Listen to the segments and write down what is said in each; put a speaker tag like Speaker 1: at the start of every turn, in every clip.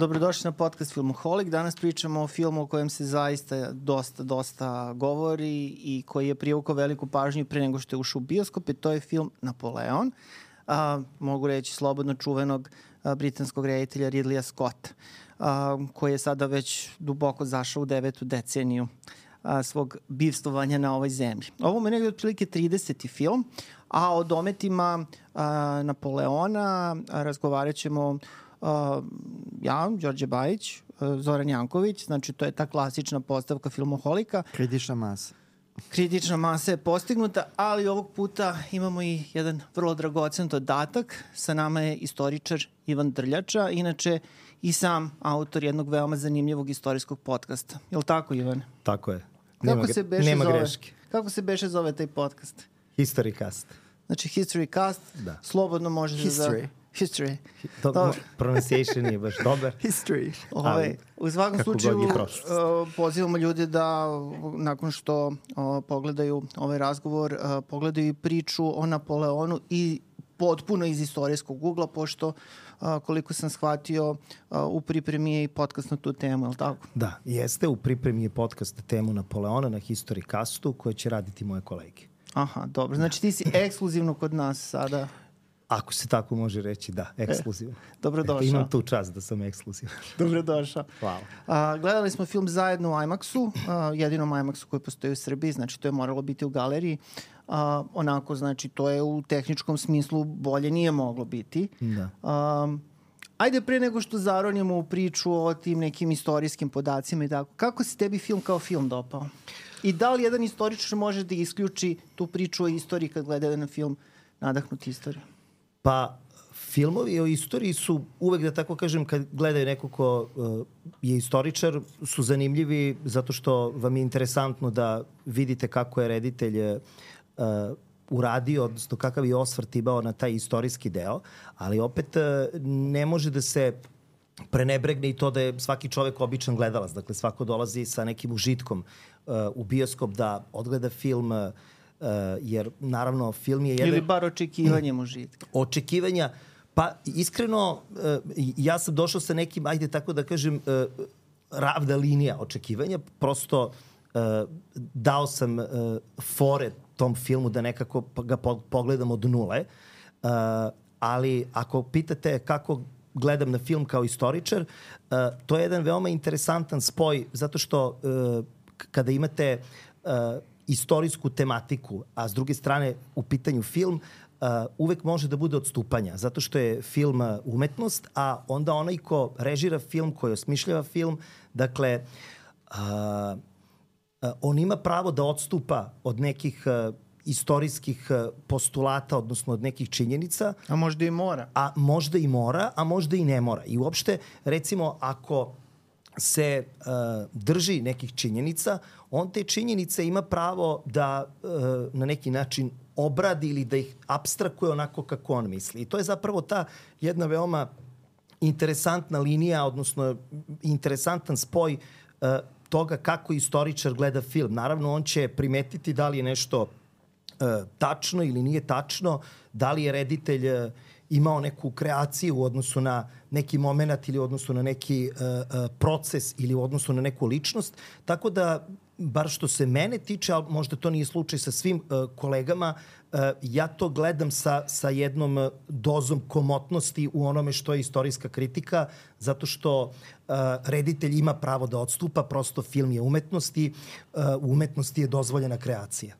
Speaker 1: Dobrodošli na podcast Filmoholik. Danas pričamo o filmu o kojem se zaista dosta, dosta govori i koji je privukao veliku pažnju pre nego što je ušao u bioskop i to je film Napoleon. A, mogu reći slobodno čuvenog a, britanskog reditelja Ridleya Scotta, a, koji je sada već duboko zašao u devetu deceniju a, svog bivstovanja na ovoj zemlji. Ovo je negde otprilike 30. film, a o dometima a, Napoleona razgovarat ćemo ja, Đorđe Bajić, uh, Zoran Janković, znači to je ta klasična postavka filmoholika.
Speaker 2: Kritična masa.
Speaker 1: Kritična masa je postignuta, ali ovog puta imamo i jedan vrlo dragocen dodatak. Sa nama je istoričar Ivan Drljača, inače i sam autor jednog veoma zanimljivog istorijskog podcasta. Je li tako, Ivan?
Speaker 3: Tako je.
Speaker 1: Nema, kako se beše
Speaker 3: nema
Speaker 1: zove,
Speaker 3: greške.
Speaker 1: Kako se beše zove taj podcast?
Speaker 3: Historycast.
Speaker 1: Znači History Cast,
Speaker 3: Da.
Speaker 1: slobodno možeš da...
Speaker 2: History.
Speaker 1: History.
Speaker 3: To,
Speaker 1: Dobro.
Speaker 3: pronunciation je baš dobar.
Speaker 2: History.
Speaker 1: Ovaj,
Speaker 3: Ali,
Speaker 1: u svakom slučaju uh, pozivamo ljude da nakon što uh, pogledaju ovaj razgovor, uh, pogledaju i priču o Napoleonu i potpuno iz istorijskog ugla, pošto uh, koliko sam shvatio uh, u pripremi je i podcast na tu temu, je li tako?
Speaker 3: Da, jeste. U pripremi je podcast temu Napoleona na Historycastu koje će raditi moje kolege.
Speaker 1: Aha, dobro. Znači ti si ekskluzivno kod nas sada.
Speaker 3: Ako se tako može reći, da, ekskluzivno.
Speaker 1: Dobrodošao.
Speaker 3: Eto, imam tu čast da sam ekskluzivan.
Speaker 1: Dobrodošao.
Speaker 3: Hvala.
Speaker 1: A, gledali smo film zajedno u IMAX-u, jedinom IMAX-u koji postoji u Srbiji, znači to je moralo biti u galeriji. A, onako, znači to je u tehničkom smislu bolje nije moglo biti.
Speaker 3: Da.
Speaker 1: A, ajde pre nego što zaronimo u priču o tim nekim istorijskim podacima i tako, kako se tebi film kao film dopao? I da li jedan istoričar može da isključi tu priču o istoriji kad gleda jedan film nadahnut istoriju?
Speaker 3: Pa, filmovi o istoriji su uvek, da tako kažem, kad gledaju neko ko uh, je istoričar, su zanimljivi zato što vam je interesantno da vidite kako je reditelj uh, uradio, odnosno kakav je osvrt imao na taj istorijski deo, ali opet uh, ne može da se prenebregne i to da je svaki čovek običan gledalac. Dakle, svako dolazi sa nekim užitkom uh, u bioskop da odgleda film, uh, jer naravno film je jedan
Speaker 1: Ili bar očekivanjem užitka?
Speaker 3: očekivanja. Pa iskreno e, ja sam došao sa nekim ajde tako da kažem e, ravda linija očekivanja. Prosto e, dao sam fore tom filmu da nekako ga pogledam od nule. Ali ako pitate kako gledam na film kao istoričar to je jedan veoma interesantan spoj zato što kada imate istorijsku tematiku, a s druge strane u pitanju film, uh, uvek može da bude odstupanja, zato što je film uh, umetnost, a onda onaj ko režira film, ko osmišljava film, dakle, uh, uh, on ima pravo da odstupa od nekih uh, istorijskih uh, postulata, odnosno od nekih činjenica.
Speaker 1: A možda i mora.
Speaker 3: A možda i mora, a možda i ne mora. I uopšte, recimo, ako se uh, drži nekih činjenica, on te činjenice ima pravo da uh, na neki način obradi ili da ih abstrakuje onako kako on misli. I to je zapravo ta jedna veoma interesantna linija, odnosno interesantan spoj uh, toga kako istoričar gleda film. Naravno, on će primetiti da li je nešto uh, tačno ili nije tačno, da li je reditelj uh, imao neku kreaciju u odnosu na neki moment ili u odnosu na neki uh, proces ili u odnosu na neku ličnost. Tako da, bar što se mene tiče, ali možda to nije slučaj sa svim uh, kolegama, uh, ja to gledam sa, sa jednom dozom komotnosti u onome što je istorijska kritika, zato što uh, reditelj ima pravo da odstupa, prosto film je umetnosti, uh, u umetnosti je dozvoljena kreacija.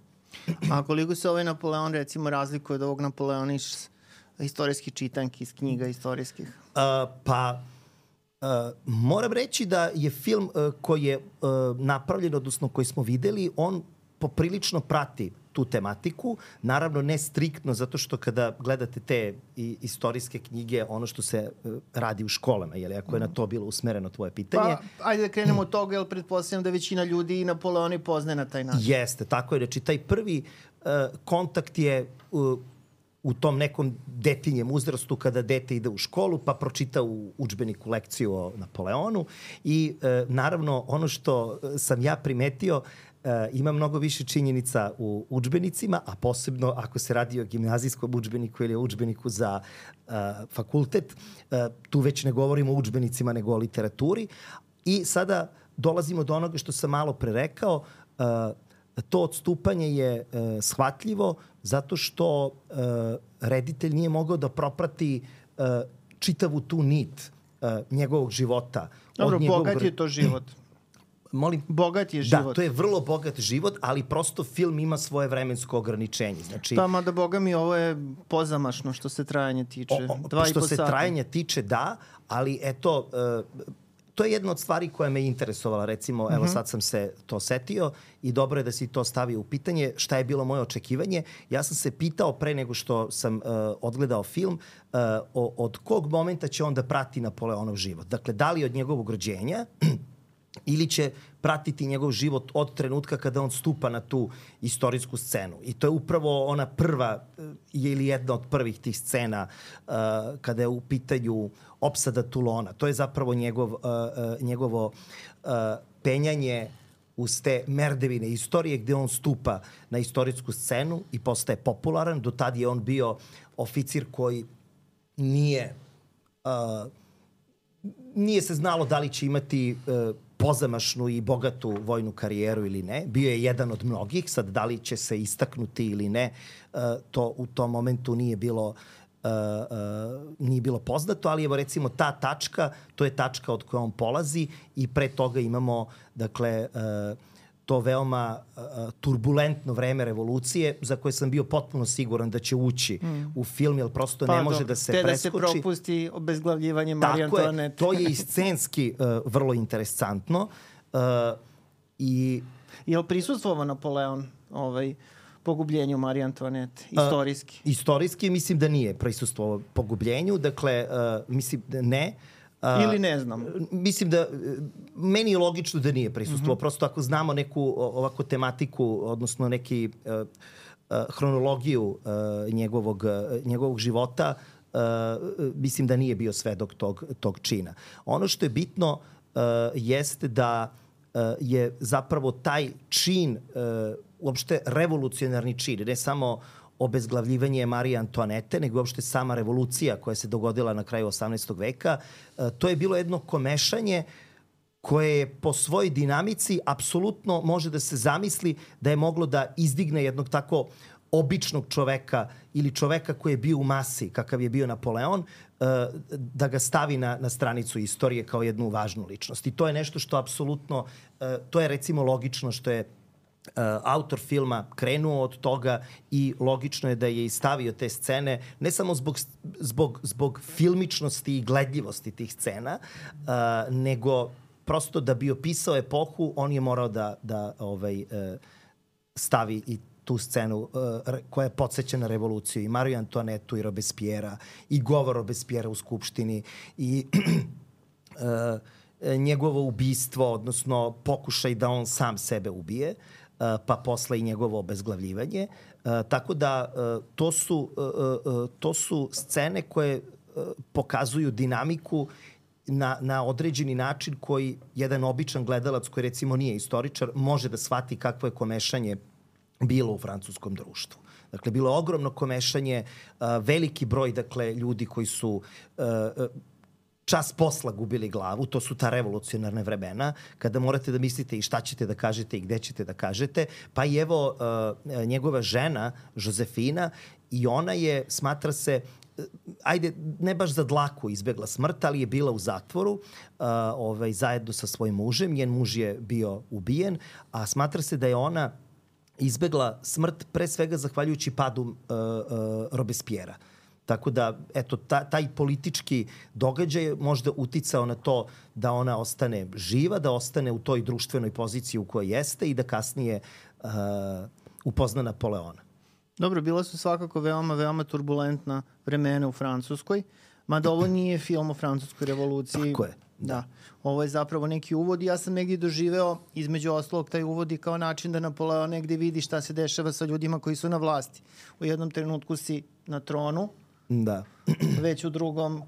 Speaker 1: A koliko se ovaj Napoleon recimo razlikuje od ovog Napoleona iz istorijskih čitanki, iz knjiga istorijskih?
Speaker 3: Uh, pa, uh, moram reći da je film uh, koji je uh, napravljen, odnosno koji smo videli, on poprilično prati tu tematiku, naravno ne striktno zato što kada gledate te i, istorijske knjige, ono što se uh, radi u školama, jel, ako je na to bilo usmereno tvoje pitanje.
Speaker 1: Pa, ajde da krenemo od toga, jer pretpostavljam da većina ljudi i Napoleoni poznaje na taj način.
Speaker 3: Jeste, tako je. Znači, taj prvi uh, kontakt je uh, u tom nekom detinjem uzrastu kada dete ide u školu pa pročita u učbeniku lekciju o Napoleonu i e, naravno ono što sam ja primetio ima mnogo više činjenica u učbenicima, a posebno ako se radi o gimnazijskom učbeniku ili o učbeniku za uh, fakultet, uh, tu već ne govorimo o učbenicima nego o literaturi. I sada dolazimo do onoga što sam malo pre rekao, uh, to odstupanje je uh, shvatljivo zato što uh, reditelj nije mogao da proprati uh, čitavu tu nit uh, njegovog života.
Speaker 1: Dobro, njegovog... bogat je to život.
Speaker 3: Molim?
Speaker 1: Bogat je život.
Speaker 3: Da, to je vrlo bogat život, ali prosto film ima svoje vremensko ograničenje. Znači,
Speaker 1: da, mada boga mi ovo je pozamašno što se trajanje tiče. O,
Speaker 3: o, Dva što se sata. trajanja tiče, da, ali eto, uh, to je jedna od stvari koja me interesovala, recimo, evo mhm. sad sam se to setio i dobro je da si to stavio u pitanje, šta je bilo moje očekivanje. Ja sam se pitao pre nego što sam uh, odgledao film, uh, o, od kog momenta će on da prati Napoleonov život. Dakle, da li od njegovog rođenja, ili će pratiti njegov život od trenutka kada on stupa na tu istorijsku scenu. I to je upravo ona prva eh, ili jedna od prvih tih scena uh, kada je u pitanju opsada Tulona. To je zapravo njegov, uh, uh, njegovo uh, penjanje uz te merdevine istorije gde on stupa na istorijsku scenu i postaje popularan. Do tad je on bio oficir koji nije uh, nije se znalo da li će imati uh, pozamašnu i bogatu vojnu karijeru ili ne. Bio je jedan od mnogih, sad da li će se istaknuti ili ne, uh, to u tom momentu nije bilo uh, uh, nije bilo poznato, ali evo recimo ta tačka, to je tačka od koje on polazi i pre toga imamo dakle uh, to veoma uh, turbulentno vreme revolucije za koje sam bio potpuno siguran da će ući mm. u film, jer prosto pa, ne može da se preskoči.
Speaker 1: Te da se propusti obezglavljivanje Marije Antoanete.
Speaker 3: Tako je, to je i scenski uh, vrlo interesantno. Uh, i...
Speaker 1: Je li prisutstvovao Napoleon ovaj, pogubljenju Marije Antoanete, istorijski?
Speaker 3: Uh, istorijski mislim da nije prisustvovao pogubljenju, dakle, uh, mislim da ne. Uh,
Speaker 1: A, Ili ne znam.
Speaker 3: Mislim da, meni je logično da nije prisustuo. Mm -hmm. Prosto ako znamo neku ovako tematiku, odnosno neki uh, uh, hronologiju uh, njegovog, uh, njegovog života, uh, mislim da nije bio svedok tog, tog čina. Ono što je bitno uh, jeste da uh, je zapravo taj čin, uh, uopšte revolucionarni čin, ne samo uh, obezglavljivanje Marije Antoanete, nego uopšte sama revolucija koja se dogodila na kraju 18. veka. E, to je bilo jedno komešanje koje je po svojoj dinamici apsolutno može da se zamisli da je moglo da izdigne jednog tako običnog čoveka ili čoveka koji je bio u masi, kakav je bio Napoleon, e, da ga stavi na, na stranicu istorije kao jednu važnu ličnost. I to je nešto što apsolutno, e, to je recimo logično što je autor filma krenuo od toga i logično je da je i stavio te scene ne samo zbog, zbog, zbog filmičnosti i gledljivosti tih scena, uh, nego prosto da bi opisao epohu, on je morao da, da ovaj, uh, stavi i tu scenu koja je podsjeća na revoluciju i Mariju Antoanetu i Robespierre i govor Robespierre u Skupštini i njegovo ubistvo, odnosno pokušaj da on sam sebe ubije. Uh, pa posle i njegovo obezglavljivanje. Tako da to su, to su scene koje pokazuju dinamiku na, na određeni način koji jedan običan gledalac koji recimo nije istoričar može da shvati kakvo je komešanje bilo u francuskom društvu. Dakle, bilo je ogromno komešanje, veliki broj dakle, ljudi koji su čas posla gubili glavu, to su ta revolucionarne vremena, kada morate da mislite i šta ćete da kažete i gde ćete da kažete. Pa i evo uh, njegova žena, Josefina, i ona je, smatra se, uh, ajde, ne baš za dlaku izbegla smrt, ali je bila u zatvoru uh, ovaj, zajedno sa svojim mužem. Njen muž je bio ubijen, a smatra se da je ona izbegla smrt pre svega zahvaljujući padu uh, uh, Robespierre. Tako da, eto, ta, taj politički događaj možda uticao na to da ona ostane živa, da ostane u toj društvenoj poziciji u kojoj jeste i da kasnije uh, upozna Napoleona.
Speaker 1: Dobro, bila su svakako veoma, veoma turbulentna vremena u Francuskoj, mada ovo nije film o francuskoj revoluciji.
Speaker 3: Tako je.
Speaker 1: Da. da. Ovo je zapravo neki uvod i ja sam negdje doživeo između ostalog taj uvod i kao način da Napoleon negde vidi šta se dešava sa ljudima koji su na vlasti. U jednom trenutku si na tronu,
Speaker 3: Da.
Speaker 1: već u drugom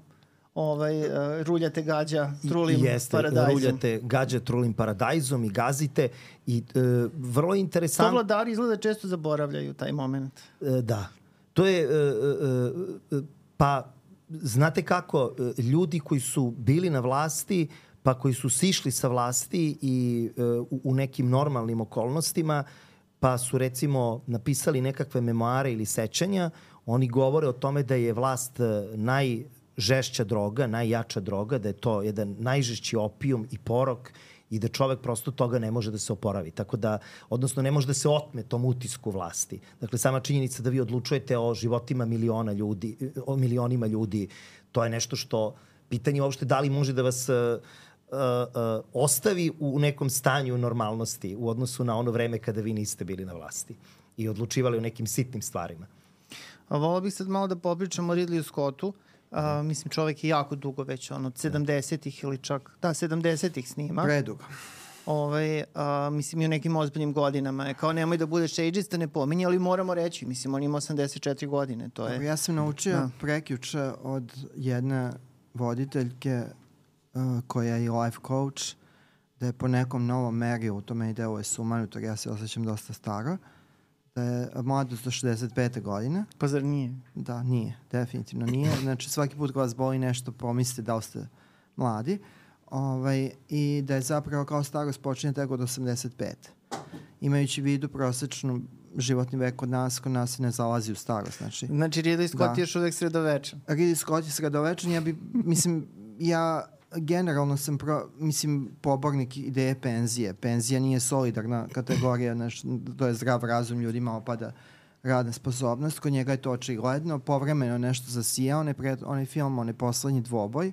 Speaker 1: ovaj, uh, ruljate gađa trulim
Speaker 3: Jeste,
Speaker 1: paradajzom.
Speaker 3: ruljate gađa trulim paradajzom i gazite i e, vrlo
Speaker 1: To
Speaker 3: interesantno.
Speaker 1: vladari izgleda često zaboravljaju taj moment.
Speaker 3: E, da. To je, e, e, e, pa znate kako, e, ljudi koji su bili na vlasti, pa koji su sišli sa vlasti i e, u, u nekim normalnim okolnostima, pa su recimo napisali nekakve memoare ili sećanja, oni govore o tome da je vlast e, najžešća droga, najjača droga, da je to jedan najžešći opijum i porok i da čovek prosto toga ne može da se oporavi. Tako da, odnosno ne može da se otme tom utisku vlasti. Dakle, sama činjenica da vi odlučujete o životima miliona ljudi, o milionima ljudi, to je nešto što, pitanje je uopšte da li može da vas uh, ostavi u nekom stanju normalnosti u odnosu na ono vreme kada vi niste bili na vlasti i odlučivali o nekim sitnim stvarima.
Speaker 1: Volao bih sad malo da popričamo o Ridleyu Scottu. A, mislim, čovek je jako dugo već, ono, od 70-ih ili čak, da, 70-ih snima.
Speaker 2: Predugo.
Speaker 1: Ovaj, a, mislim, i u nekim ozbiljnim godinama. Je kao, nemoj da budeš ageista, ne pominje, ali moramo reći, mislim, on ima 84 godine, to je...
Speaker 2: Ja sam naučio
Speaker 1: Da.
Speaker 2: prekjuče od jedne voditeljke uh, koja je i life coach, da je po nekom novom meriju, u tome ide ovo je sumanuto, jer ja se osjećam dosta staro, da je mladost do 65. godine.
Speaker 1: Pa zar nije?
Speaker 2: Da, nije, definitivno nije. Znači svaki put kad vas boli nešto, pomislite da li ste mladi. Ovaj, I da je zapravo kao starost počinje tek od 85. Imajući vidu prosečnu životni vek kod nas, kod nas se ne zalazi u starost. Znači,
Speaker 1: Znači, Ridley Scott
Speaker 2: Da.
Speaker 1: je još uvek sredovečan.
Speaker 2: Ridley Scott je sredovečan, ja bi, mislim, ja generalno sam pro, mislim, pobornik ideje penzije. Penzija nije solidarna kategorija, znaš, to je zdrav razum, ljudima opada radna sposobnost. Kod njega je to očigledno. Povremeno nešto zasija, onaj, pred, onaj film, onaj poslednji dvoboj,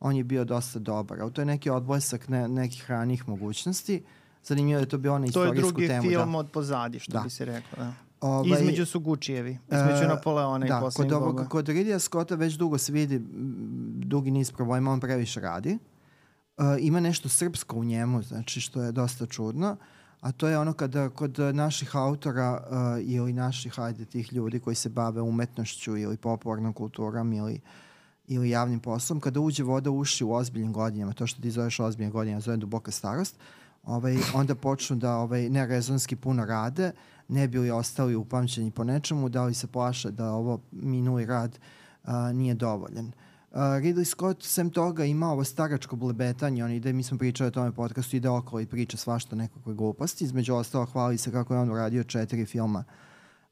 Speaker 2: on je bio dosta dobar. Ali to je neki odblesak ne, nekih ranih mogućnosti. Zanimljivo je da je to bio onaj
Speaker 1: To je
Speaker 2: istorijsku
Speaker 1: drugi
Speaker 2: temu.
Speaker 1: film
Speaker 2: da.
Speaker 1: od pozadi, što
Speaker 2: Da.
Speaker 1: bi se reklo. Da.
Speaker 2: Ovaj,
Speaker 1: Između su Gučijevi, između
Speaker 2: E,
Speaker 1: Napoleona i
Speaker 2: da,
Speaker 1: poslednjeg
Speaker 2: kod, ovog, kod Ridley Scotta već dugo se vidi dugi niz problema, on previše radi. Uh, ima nešto srpsko u njemu, znači što je dosta čudno, a to je ono kada kod naših autora uh, ili naših, ajde, tih ljudi koji se bave umetnošću ili popularnom kulturom ili ili javnim poslom, kada uđe voda u uši u ozbiljnim godinama, to što ti zoveš ozbiljne godine, ja zovem duboka starost, ovaj, onda počnu da ovaj, nerezonski puno rade, ne bi li ostali upamćeni po nečemu, da li se plaše da ovo minuli rad a, nije dovoljan. Uh, Ridley Scott, sem toga, ima ovo staračko blebetanje, on ide, mi smo pričali o tome podcastu, ide okolo i priča svašta nekakve gluposti, između ostalo hvali se kako je on uradio četiri filma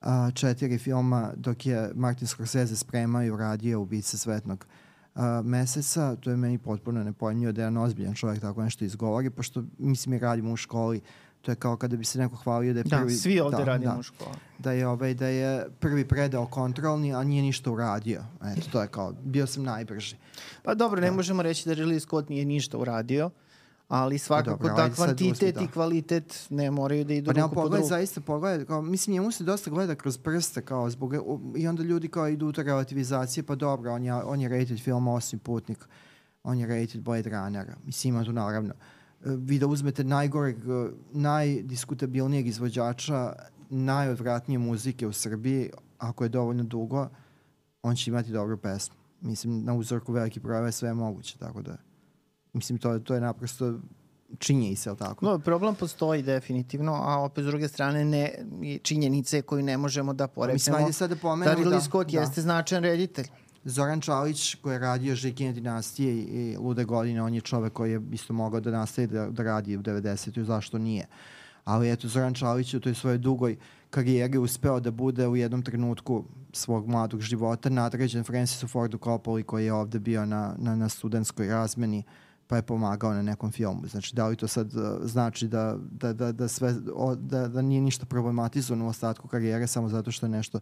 Speaker 2: a, četiri filma dok je Martin Scorsese spremao i uradio Ubice svetnog a, meseca. To je meni potpuno nepojmljivo da je jedan ozbiljan čovjek tako nešto izgovori, pošto mislim mi radimo u školi To je kao kada bi se neko hvalio da je
Speaker 1: Da,
Speaker 2: prvi...
Speaker 1: svi ovde
Speaker 2: da,
Speaker 1: radimo
Speaker 2: da,
Speaker 1: u školi.
Speaker 2: da je ovaj da je prvi predao kontrolni, a nije ništa uradio. Eto, to je kao, bio sam najbrži.
Speaker 1: Pa dobro, ne možemo reći da Ridley Scott nije ništa uradio, ali svakako
Speaker 2: dobro,
Speaker 1: da
Speaker 2: uzmi,
Speaker 1: kvantitet
Speaker 2: da.
Speaker 1: i kvalitet ne moraju da idu
Speaker 2: Pa
Speaker 1: ruku pod
Speaker 2: pogled,
Speaker 1: ruku.
Speaker 2: zaista pogled, kao, mislim, njemu se dosta gleda kroz prste, kao zbog, i onda ljudi kao idu u te relativizacije, pa dobro, on je, on je rated film Osmi putnik, on je rated Blade Runnera, mislim, ima tu naravno. E, Vi da uzmete najgoreg, najdiskutabilnijeg izvođača, najodvratnije muzike u Srbiji, ako je dovoljno dugo, on će imati dobru pesmu. Mislim, na uzorku veliki projave sve je moguće, tako da, mislim, to, je- to je naprosto činje se, ali tako?
Speaker 1: No, problem postoji definitivno, a opet s druge strane ne, činjenice koju ne možemo da
Speaker 2: Pa Mislim,
Speaker 1: poreknemo.
Speaker 2: ajde sad da
Speaker 1: Da
Speaker 2: pomenemo
Speaker 1: Ridley
Speaker 2: da,
Speaker 1: Scott
Speaker 2: da.
Speaker 1: jeste značajan reditelj.
Speaker 2: Zoran Čalić koji je radio Žikine dinastije i, Lude godine, on je čovek koji je isto mogao da nastavi da, da radi u 90. zašto nije. Ali eto, Zoran Čalić u toj svojoj dugoj karijeri uspeo da bude u jednom trenutku svog mladog života nadređen Francisu Fordu Coppoli koji je ovde bio na, na, na studentskoj razmeni pa je pomagao na nekom filmu. Znači, da li to sad uh, znači da, da, da, da, sve, o, da, da nije ništa problematizovano u ostatku karijere samo zato što je nešto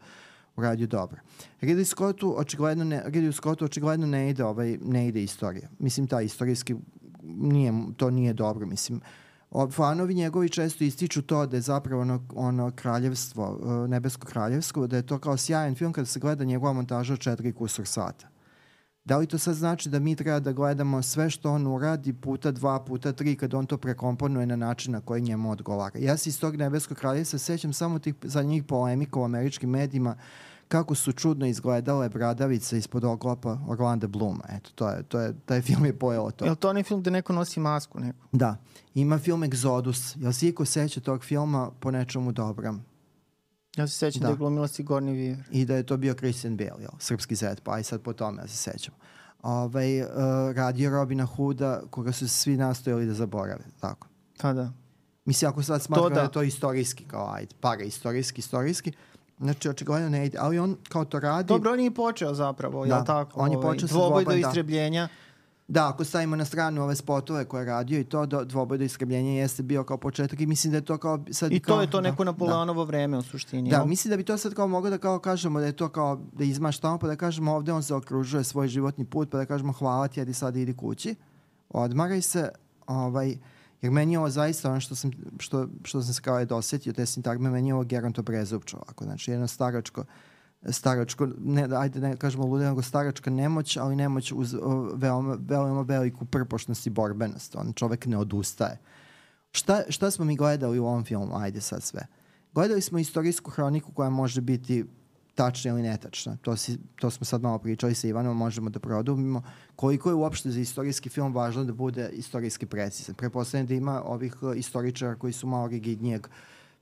Speaker 2: uradio dobro. Ridley Scottu očigledno ne, Ridley Scottu očigledno ne ide, ovaj, ne ide istorija. Mislim, ta istorijski nije, to nije dobro. Mislim, o, fanovi njegovi često ističu to da je zapravo ono, ono kraljevstvo, uh, nebesko kraljevstvo, da je to kao sjajan film kada se gleda njegova montaža od četiri kusur sata. Da li to sad znači da mi treba da gledamo sve što on uradi puta dva, puta tri, kad on to prekomponuje na način na koji njemu odgovara? Ja se iz tog nebeskog kraljevstva sećam samo tih za njih polemika u američkim medijima kako su čudno izgledale bradavice ispod oklopa Orlanda Bluma. Eto, to je, to je, taj film je pojelo to.
Speaker 1: Je li to onaj film gde neko nosi masku? Neko?
Speaker 2: Da. Ima film Exodus. Jel si iko seća tog filma po nečemu dobrom?
Speaker 1: Ja se sećam da,
Speaker 2: Da.
Speaker 1: je glumila Sigourney Weaver.
Speaker 2: I da je to bio Christian Bale, jel? Srpski zet, pa i sad po tome ja se sećam. Ovaj, uh, radio Robina Hooda, koga su svi nastojali da zaborave. Tako.
Speaker 1: Pa da.
Speaker 2: Mislim, ako sad smatra
Speaker 1: To
Speaker 2: da.
Speaker 1: da.
Speaker 2: je to istorijski, kao ajde, para istorijski, istorijski, znači očigledno ne ide, ali on kao to radi...
Speaker 1: Dobro, on je i počeo zapravo,
Speaker 2: Da,
Speaker 1: jel tako?
Speaker 2: on je
Speaker 1: Ovaj,
Speaker 2: počeo sa
Speaker 1: dvoboj do
Speaker 2: dvoboj, da.
Speaker 1: istrebljenja.
Speaker 2: Da, ako stavimo na stranu ove spotove koje je radio i to, do, dvoboj do iskrebljenja jeste bio kao početak i mislim da je to kao... Sad
Speaker 1: I
Speaker 2: kao,
Speaker 1: to je to
Speaker 2: da,
Speaker 1: neko Napoleonovo vreme u suštini.
Speaker 2: Da, mislim da bi to sad kao moglo da kao kažemo da je to kao da izmaštamo pa da kažemo ovde on zaokružuje svoj životni put pa da kažemo hvala ti, ajde sad idi kući, odmaraj se, ovaj, jer meni je ovo zaista ono što sam, što, što sam se kao je dosetio, te sintagme, meni je ovo Geronto Brezupčo, ovako, znači jedno staračko, staračko, ne, ajde ne kažemo lude, nego staračka nemoć, ali nemoć uz o, veoma, veoma veliku prpošnost i borbenost. On čovek ne odustaje. Šta, šta smo mi gledali u ovom filmu? Ajde sad sve. Gledali smo istorijsku hroniku koja može biti tačna ili netačna. To, si, to smo sad malo pričali sa Ivanom, možemo da produbimo. Koliko je uopšte za istorijski film važno da bude istorijski precizan. Prepostavljam da ima ovih eh, istoričara koji su malo rigidnijeg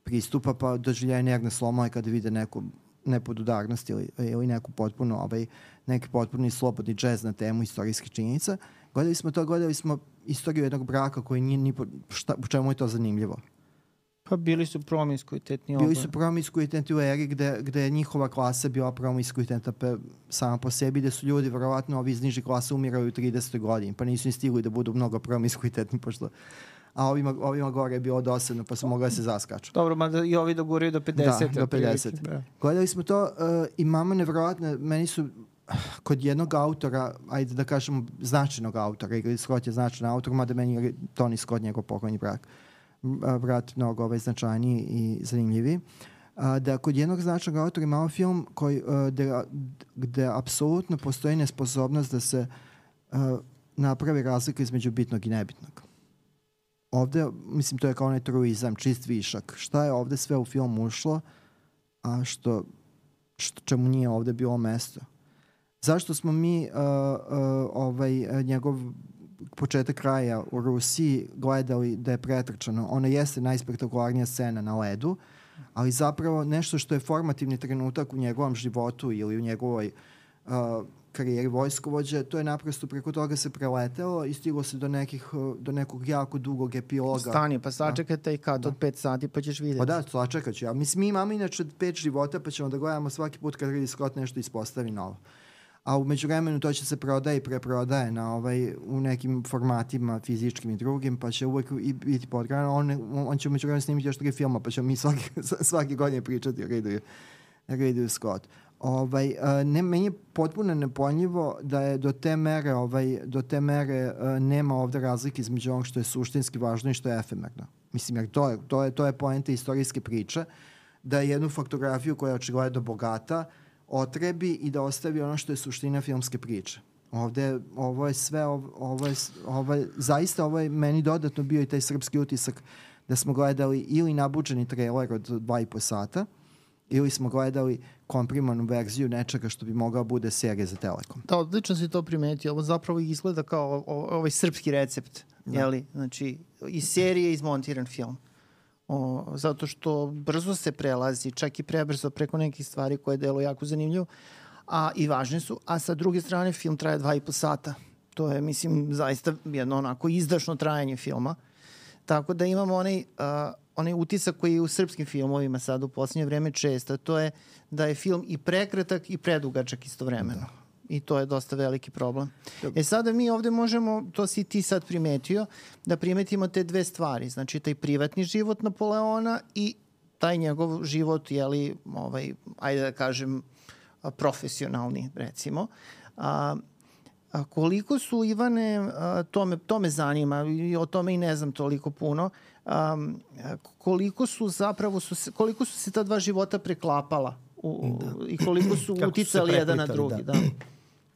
Speaker 2: pristupa, pa doživljaju nervne slomove kada vide neku nepodudarnost ili, ili neku potpuno, ovaj, neki potpuni slobodni džez na temu istorijskih činjenica. Gledali smo to, gledali smo istoriju jednog braka koji nije ni po, šta, po čemu je to zanimljivo.
Speaker 1: Pa bili su promiskuitetni
Speaker 2: Bili
Speaker 1: oboje.
Speaker 2: su promiskuitenti u eri gde, gde je njihova klasa bila promiskuitenta pe, sama po sebi, gde su ljudi, verovatno, ovi iz niže klase umirali u 30. godini, pa nisu ni stigli da budu mnogo promiskuitetni, pošto a ovima, ovima gore je bilo dosadno, pa su mogli da se zaskaču.
Speaker 1: Dobro, mada i ovi doguraju do 50.
Speaker 2: Da, do
Speaker 1: otprilike,
Speaker 2: 50.
Speaker 1: Da.
Speaker 2: Gledali smo to uh, i mama nevjerovatno, meni su kod jednog autora, ajde da kažemo značajnog autora, ili Scott je značajan autor, mada meni je Tony Scott njegov pokojni brak, a, brat mnogo ovaj, značajniji i zanimljiviji, a, da kod jednog značajnog autora imamo film koji, a, gde, gde apsolutno postoji nesposobnost da se a, napravi razlika između bitnog i nebitnog. Ovde, mislim, to je kao onaj truizam, čist višak. Šta je ovde sve u film ušlo, a što, što čemu nije ovde bilo mesto? Zašto smo mi uh, uh, ovaj, njegov početak kraja u Rusiji gledali da je pretrčano? Ona jeste najspektakularnija scena na ledu, ali zapravo nešto što je formativni trenutak u njegovom životu ili u njegovoj uh, karijeri vojskovođe, to je naprosto preko toga se preletelo i stiglo se do, nekih, do nekog jako dugog epiloga.
Speaker 1: Stani, pa sačekaj taj kad od 5 sati pa ćeš vidjeti.
Speaker 2: Pa da, sačekat ću ja. Mislim, mi imamo inače pet života, pa ćemo da gledamo svaki put kad Ridley Scott nešto ispostavi novo. A umeđu vremenu to će se prodaje i preprodaje na ovaj, u nekim formatima fizičkim i drugim, pa će uvek i biti podgrano. On, on će umeđu vremenu snimiti još tri filma, pa ćemo mi svaki, svaki godine pričati o Ridleyu, Ridleyu Scott. Ovaj, ne, meni je potpuno nepojmljivo da je do te mere, ovaj, do te mere nema ovde razlike između onog što je suštinski važno i što je efemerno. Mislim, jer to je, to je, to je poenta istorijske priče, da je jednu faktografiju koja je očigledno bogata, otrebi i da ostavi ono što je suština filmske priče. Ovde, ovo je sve, ovo, ovo je, ovo je, zaista ovo je meni dodatno bio i taj srpski utisak da smo gledali ili nabučeni trailer od dva i po sata, ili smo gledali komprimanu verziju nečega što bi mogao bude serija za Telekom.
Speaker 1: Da, odlično si to primetio. Ovo zapravo izgleda kao ovaj srpski recept. Da. Jeli? Znači, iz serije izmontiran film. O, zato što brzo se prelazi, čak i prebrzo preko nekih stvari koje delo jako zanimljivo, a i važne su. A sa druge strane, film traje dva i po sata. To je, mislim, zaista jedno onako izdašno trajanje filma. Tako da imamo onaj, uh, onaj utisak koji je u srpskim filmovima sad u poslednje vreme često, to je da je film i prekratak i predugačak istovremeno. Da. I to je dosta veliki problem. E sada mi ovde možemo, to si ti sad primetio, da primetimo te dve stvari. Znači taj privatni život Napoleona i taj njegov život, jeli, ovaj, ajde da kažem, profesionalni, recimo. A, a koliko su, Ivane, a, to, me, to me zanima i o tome i ne znam toliko puno, a, a, koliko su zapravo, su se, koliko su se ta dva života preklapala u, da. i koliko su
Speaker 3: Kako su
Speaker 1: uticali jedan na drugi.
Speaker 3: da.
Speaker 1: Da.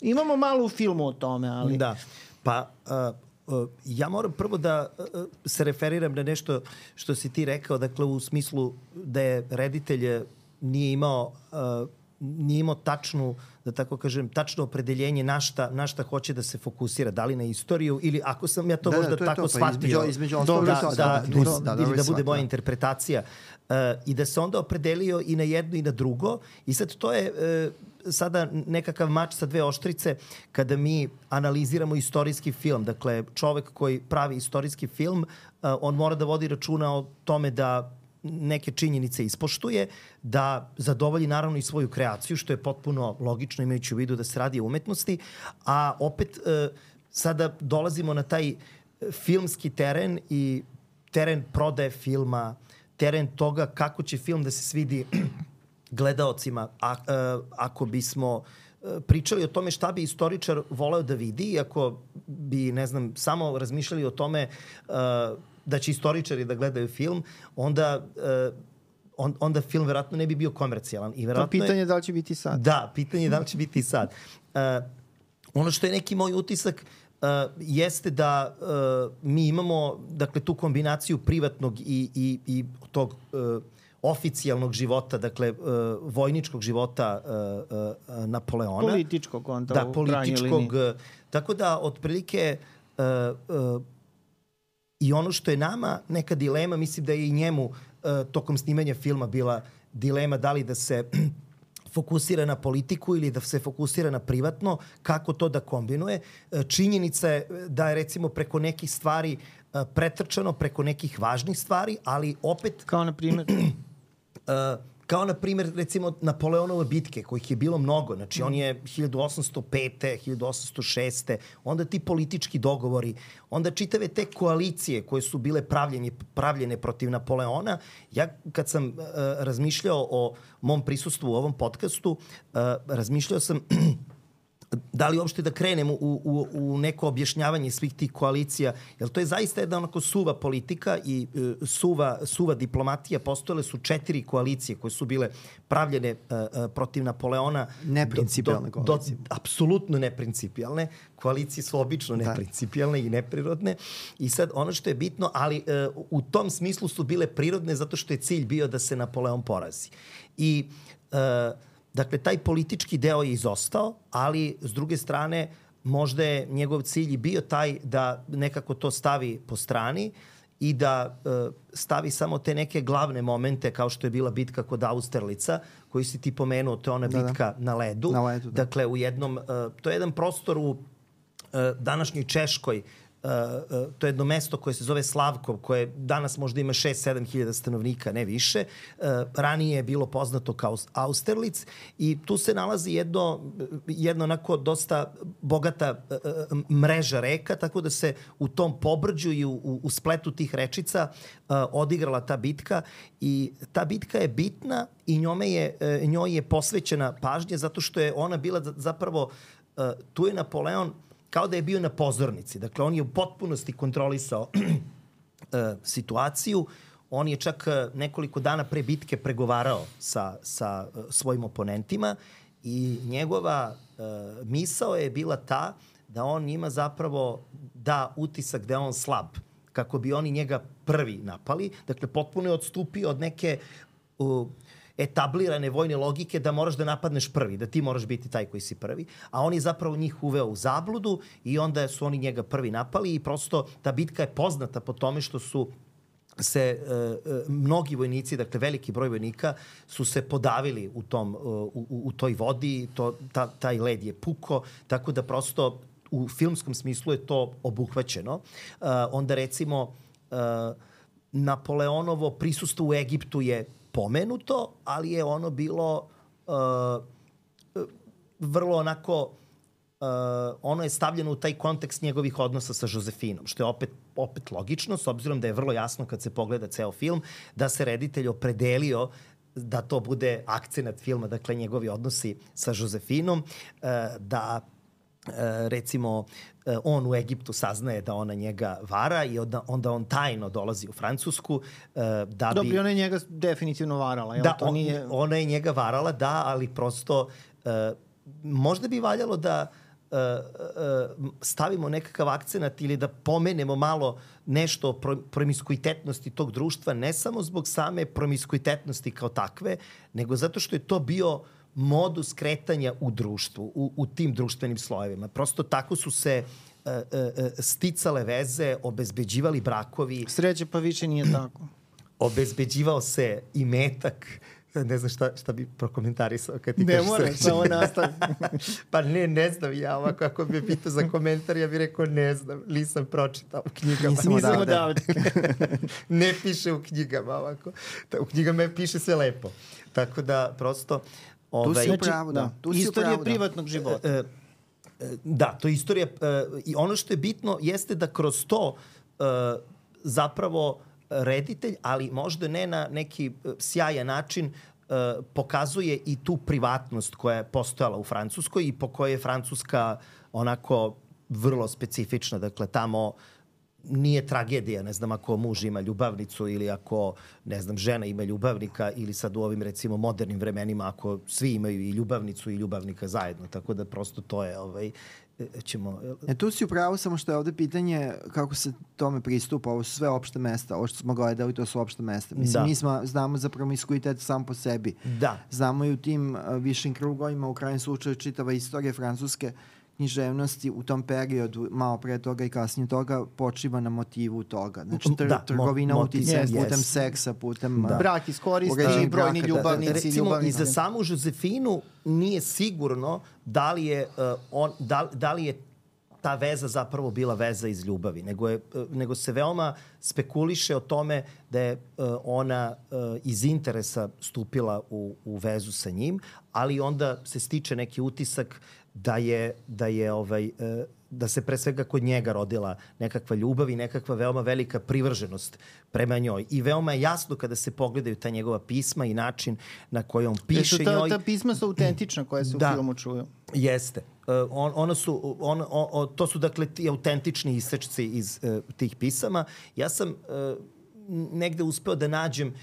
Speaker 1: Imamo malo u filmu o tome, ali...
Speaker 3: Da. Pa, uh, uh, ja moram prvo da uh, se referiram na nešto što si ti rekao, dakle u smislu da je reditelj nije imao uh, nije imao tačnu, da tako kažem, tačno opredeljenje na šta, na šta hoće da se fokusira, da li na istoriju ili ako sam ja to
Speaker 2: Da, da,
Speaker 3: možda
Speaker 2: to je
Speaker 3: tako
Speaker 2: to, pa
Speaker 3: shvatio.
Speaker 2: između- između ostalog
Speaker 3: da,
Speaker 2: to,
Speaker 3: da,
Speaker 2: da,
Speaker 3: da,
Speaker 2: da,
Speaker 3: da,
Speaker 2: da,
Speaker 3: da
Speaker 2: shvatio,
Speaker 3: bude moja
Speaker 2: da.
Speaker 3: interpretacija. Uh, I da se onda opredelio i na jedno i na drugo. I sad to je uh, sada nekakav mač sa dve oštrice kada mi analiziramo istorijski film. Dakle, čovek koji pravi istorijski film, uh, on mora da vodi računa o tome da neke činjenice ispoštuje, da zadovolji naravno i svoju kreaciju, što je potpuno logično imajući u vidu da se radi o umetnosti, a opet e, sada dolazimo na taj e, filmski teren i teren prodaje filma, teren toga kako će film da se svidi gledaocima. A, e, ako bismo e, pričali o tome šta bi istoričar voleo da vidi, i ako bi, ne znam, samo razmišljali o tome e, da će istoričari da gledaju film, onda e, on, onda film verovatno ne bi bio komercijalan. I
Speaker 1: To
Speaker 3: verovatno
Speaker 1: pitanje
Speaker 3: je,
Speaker 1: da li će biti sad.
Speaker 3: Da, pitanje je da li će biti sad. Uh, ono što je neki moj utisak uh, jeste da uh, mi imamo dakle tu kombinaciju privatnog i, i, i tog uh, oficijalnog života, dakle uh, vojničkog života uh, uh, Napoleona.
Speaker 1: Političkog onda
Speaker 3: da,
Speaker 1: u
Speaker 3: političkog. uh, Tako da, otprilike, uh, uh, I ono što je nama neka dilema, mislim da je i njemu uh, tokom snimanja filma bila dilema da li da se fokusira na politiku ili da se fokusira na privatno, kako to da kombinuje. E, Činjenica je da je recimo preko nekih stvari e, pretrčano, preko nekih važnih stvari, ali opet
Speaker 1: Kao na primjer,
Speaker 3: Uh, kao na primjer recimo Napoleonove bitke kojih je bilo mnogo, znači on je 1805. 1806. onda ti politički dogovori, onda čitave te koalicije koje su bile pravljene, pravljene protiv Napoleona, ja kad sam uh, razmišljao o mom prisustvu u ovom podcastu, uh, razmišljao sam da li uopšte da krenemo u, u, u neko objašnjavanje svih tih koalicija, jer to je zaista jedna onako suva politika i e, suva, suva diplomatija. Postojale su četiri koalicije koje su bile pravljene e, e, protiv Napoleona.
Speaker 2: Neprincipijalne
Speaker 3: do, do,
Speaker 2: koalicije.
Speaker 3: Do, apsolutno neprincipijalne. Koalicije su obično neprincipijalne i neprirodne. I sad ono što je bitno, ali e, u tom smislu su bile prirodne zato što je cilj bio da se Napoleon porazi. I e, Dakle, taj politički deo je izostao, ali s druge strane možda je njegov cilj i bio taj da nekako to stavi po strani i da e, stavi samo te neke glavne momente kao što je bila bitka kod Austerlica, koju si ti pomenuo, to je ona
Speaker 2: Da, da.
Speaker 3: bitka na ledu.
Speaker 2: Na ledu, da.
Speaker 3: Dakle, u jednom, e, to je jedan prostor u e, današnjoj Češkoj, Uh, uh, to je jedno mesto koje se zove Slavkov, koje danas možda ima 6-7 hiljada stanovnika, ne više. Uh, ranije je bilo poznato kao Austerlic i tu se nalazi jedno, jedno onako dosta bogata mreža reka, tako da se u tom pobrđu i u, u, u spletu tih rečica odigrala ta bitka i ta bitka je bitna i njome je, njoj je posvećena pažnja zato što je ona bila zapravo, tu je Napoleon kao da je bio na pozornici. Dakle, on je u potpunosti kontrolisao e, situaciju. On je čak e, nekoliko dana pre bitke pregovarao sa, sa e, svojim oponentima i njegova misao je bila ta da on njima zapravo da utisak da je on slab kako bi oni njega prvi napali. Dakle, potpuno je odstupio od neke etablirane vojne logike da moraš da napadneš prvi, da ti moraš biti taj koji si prvi, a on je zapravo njih uveo u zabludu i onda su oni njega prvi napali i prosto ta bitka je poznata po tome što su se e, e, mnogi vojnici, dakle veliki broj vojnika su se podavili u tom e, u, u, toj vodi, to ta, taj led je puko, tako da prosto u filmskom smislu je to obuhvaćeno. E, onda recimo e, Napoleonovo prisustvo u Egiptu je pomenuto, ali je ono bilo uh, vrlo onako uh, ono je stavljeno u taj kontekst njegovih odnosa sa Josefinom, što je opet, opet logično, s obzirom da je vrlo jasno kad se pogleda ceo film, da se reditelj opredelio da to bude akcenat filma, dakle njegovi odnosi sa Josefinom, uh, da recimo e, on u Egiptu saznaje da ona njega vara i onda, onda on tajno dolazi u Francusku e, da bi...
Speaker 1: Dobro, ona je njega definitivno varala, jel?
Speaker 3: Da,
Speaker 1: to
Speaker 3: on,
Speaker 1: nije...
Speaker 3: ona je njega varala, da, ali prosto uh, možda bi valjalo da uh, uh, stavimo nekakav akcenat ili da pomenemo malo nešto o pro, promiskuitetnosti tog društva, ne samo zbog same promiskuitetnosti kao takve, nego zato što je to bio modus kretanja u društvu, u, u tim društvenim slojevima. Prosto tako su se uh, uh, sticale veze, obezbeđivali brakovi.
Speaker 1: Sreće pa više nije tako.
Speaker 3: Obezbeđivao se i metak, ne znam šta, šta bi prokomentarisao kad ti
Speaker 1: ne
Speaker 3: kažeš sreće.
Speaker 1: samo nastavi.
Speaker 3: pa ne, ne znam ja ovako, ako bi me pitao za komentar, ja bih rekao ne znam, nisam pročitao u knjigama.
Speaker 2: Nisam
Speaker 1: Nisam
Speaker 2: odavde.
Speaker 3: ne piše u knjigama ovako. U knjigama piše sve lepo. Tako da, prosto... Ovaj,
Speaker 2: si u pravu, da. Tu si
Speaker 1: Istorija
Speaker 2: pravu, da.
Speaker 1: privatnog života.
Speaker 3: E, e, da, to je istorija e, i ono što je bitno jeste da kroz to e, zapravo reditelj, ali možda ne na neki e, sjajan način, e, pokazuje i tu privatnost koja je postojala u Francuskoj i po kojoj je Francuska onako vrlo specifična. Dakle, tamo nije tragedija, ne znam, ako muž ima ljubavnicu ili ako, ne znam, žena ima ljubavnika ili sad u ovim, recimo, modernim vremenima ako svi imaju i ljubavnicu i ljubavnika zajedno. Tako da prosto to je, ovaj, e, ćemo...
Speaker 2: E, tu si u pravu, samo što je ovde pitanje kako se tome pristupa. Ovo su sve opšte mesta. Ovo što smo gledali, to su opšte mesta. Mislim,
Speaker 3: Da.
Speaker 2: mi smo, znamo za promiskuitet sam po sebi.
Speaker 3: Da.
Speaker 2: Znamo i u tim uh, višim krugovima, u krajnjem slučaju čitava istorija francuske književnosti u tom periodu, malo pre toga i kasnije toga, počiva na motivu toga. Znači, tr
Speaker 3: Da, mo-
Speaker 2: trgovina
Speaker 3: motiv,
Speaker 2: uticajem,
Speaker 1: yes.
Speaker 2: putem seksa, putem...
Speaker 3: Da.
Speaker 2: uh,
Speaker 1: Brak iskoristi i brojni
Speaker 2: braka, da, da,
Speaker 1: ljubavnici i
Speaker 3: Recimo, i
Speaker 1: ljubavnice.
Speaker 3: za samu Josefinu nije sigurno da li je, uh, on, da, da li je ta veza zapravo bila veza iz ljubavi, nego, je, uh, nego se veoma spekuliše o tome da je uh, ona uh, iz interesa stupila u, u vezu sa njim, ali onda se stiče neki utisak da je, da je ovaj, uh, da se pre svega kod njega rodila nekakva ljubav i nekakva veoma velika privrženost prema njoj. I veoma je jasno kada se pogledaju ta njegova pisma i način na koji on piše
Speaker 1: ta,
Speaker 3: njoj.
Speaker 1: ta pisma su autentična koja se
Speaker 3: Da.
Speaker 1: u filmu čuju.
Speaker 3: Jeste. Uh, on, ono su, on, on, to su dakle ti autentični isečci iz uh, tih pisama. Ja sam uh, negde uspeo da nađem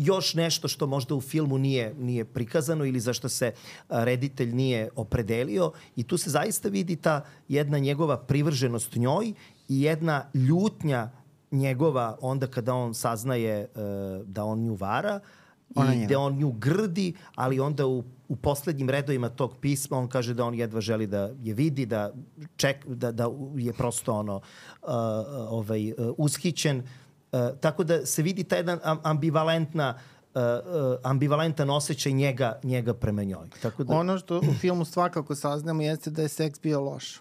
Speaker 3: još nešto što možda u filmu nije, nije prikazano ili za što se a, reditelj nije opredelio i tu se zaista vidi ta jedna njegova privrženost njoj i jedna ljutnja njegova onda kada on saznaje uh, da on nju vara
Speaker 2: Ona
Speaker 3: i
Speaker 2: njega.
Speaker 3: gde on nju grdi, ali onda u, u poslednjim redovima tog pisma on kaže da on jedva želi da je vidi, da, ček, da, da je prosto ono uh, ovaj, uh, ushićen. Uh, tako da se vidi ta jedan am- ambivalentna uh, uh, ambivalentan osjećaj njega, njega prema njoj. Tako da,
Speaker 1: Ono što u filmu svakako saznamo jeste da je seks bio loš.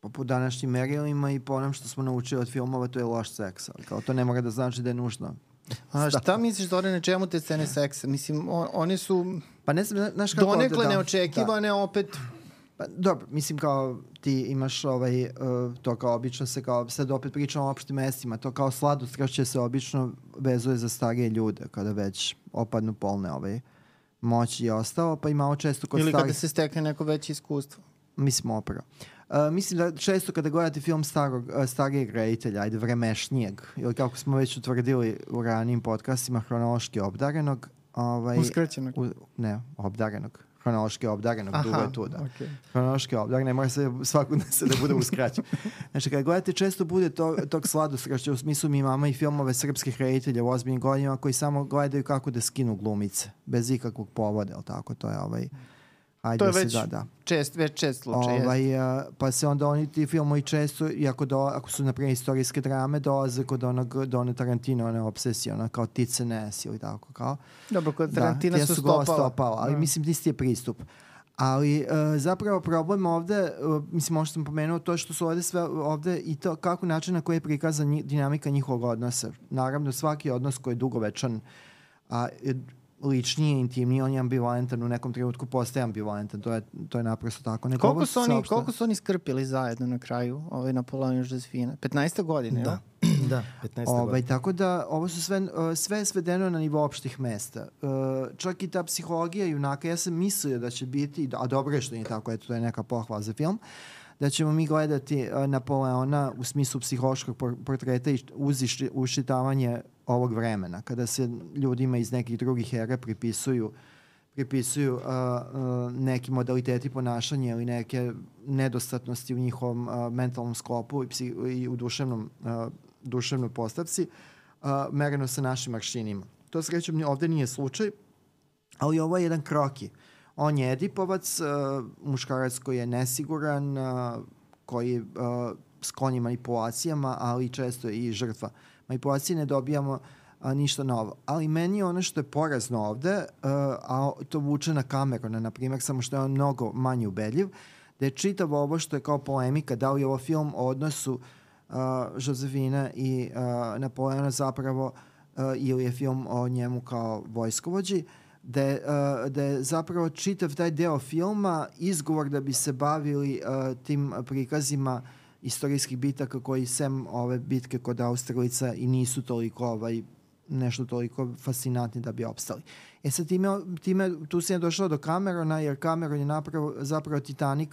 Speaker 2: Pa po današnjim merilima i po onom što smo naučili od filmova, to je loš seks. Ali kao to ne mora da znači da je nužno.
Speaker 1: A šta misliš, Zorane, čemu te scene seksa? Mislim, on, one su
Speaker 2: Pa ne znam, znaš kako
Speaker 1: donekle
Speaker 2: da-
Speaker 1: neočekivane, opet
Speaker 2: Pa, dobro, mislim kao ti imaš ovaj, uh, to kao obično se kao, sad opet pričamo o opštim mestima, to kao sladostrašće se obično vezuje za starije ljude, kada već opadnu polne ovaj, moći i ostalo, pa i malo često kod
Speaker 1: ili kada
Speaker 2: starih,
Speaker 1: se stekne neko veće iskustvo.
Speaker 2: mislim opera. Uh, mislim da često kada gledate film starog, uh, starijeg reditelja, ajde vremešnijeg, ili kako smo već utvrdili u ranijim podcastima, hronološki obdarenog, ovaj,
Speaker 1: Uskraćenog.
Speaker 2: u, ne, obdarenog, hronološki obdarenog, dugo je tu, da.
Speaker 1: okej.
Speaker 2: Hronološki obdar, ne mora se svakog da se da bude uskraćen. Znači, kada gledate, često bude to, tog sladoskraća, u smislu mi imamo i filmove srpskih reditelja u ozbiljnim godinama koji samo gledaju kako da skinu glumice, bez ikakvog povoda, jel tako? To je ovaj... Ajde
Speaker 1: To je
Speaker 2: da se
Speaker 1: već
Speaker 2: da, da.
Speaker 1: čest, već čest slučaj.
Speaker 2: Ovaj, a, pa se onda oni ti filmovi često, iako do, ako su naprimjer istorijske drame, dolaze kod onog, do one Tarantino, one obsesije, ona kao Tice Nes ili tako kao.
Speaker 1: Dobro, kod Tarantina
Speaker 2: da,
Speaker 1: su
Speaker 2: su
Speaker 1: stopala.
Speaker 2: stopala, ali
Speaker 1: Da.
Speaker 2: mislim isti je pristup. Ali uh, zapravo problem ovde, uh, mislim možda sam pomenuo to što su ovde sve ovde i to kako način na koji je prikazan dinamika njihovog odnosa. Naravno svaki odnos koji je dugovečan a je ličniji, intimniji, on je ambivalentan, u nekom trenutku postaje ambivalentan, to je, to je naprosto tako. Ne
Speaker 1: Koliko su, oni,
Speaker 2: uopšte-
Speaker 1: koliko su oni skrpili zajedno na kraju, ovaj Napoleon i Josefina? 15. godine,
Speaker 3: da, da, 15.
Speaker 2: Ovaj,
Speaker 3: godina.
Speaker 2: tako da ovo su sve, uh, sve svedeno na nivo opštih mesta. Uh, čak i ta psihologija junaka, ja sam mislio da će biti, a dobro je što nije tako, eto to je neka pohvala za film, da ćemo mi gledati uh, Napoleona u smislu psihološkog por- portreta i uz išči- ušitavanje ovog vremena, kada se ljudima iz nekih drugih era pripisuju pripisuju uh, uh, neki modaliteti ponašanja ili neke nedostatnosti u njihovom uh, mentalnom sklopu i, psi, i u duševnom, uh, duševnoj postavci, uh, mereno sa našim aršinima. To srećom ovde nije slučaj, ali ovo je jedan kroki. On je Edipovac, uh, muškarac koji je nesiguran, uh, koji uh, skloni manipulacijama, ali često i žrtva. Manipulacije ne dobijamo a, ništa novo. Ali meni ono što je porazno ovde, uh, a to vuče na Camerona, na primjer, samo što je on mnogo manje ubedljiv, da je čitavo ovo što je kao polemika, da li je ovo film o odnosu uh, Josefina i Napoleona zapravo uh, ili je film o njemu kao vojskovođi, da je, uh, da je zapravo čitav taj deo filma izgovor da bi se bavili uh, tim prikazima istorijskih bitaka koji sem ove bitke kod Australica i nisu toliko ovaj, nešto toliko fascinantni da bi opstali. E sad time, time tu se je došao do Camerona, jer Cameron je napravo, zapravo Titanic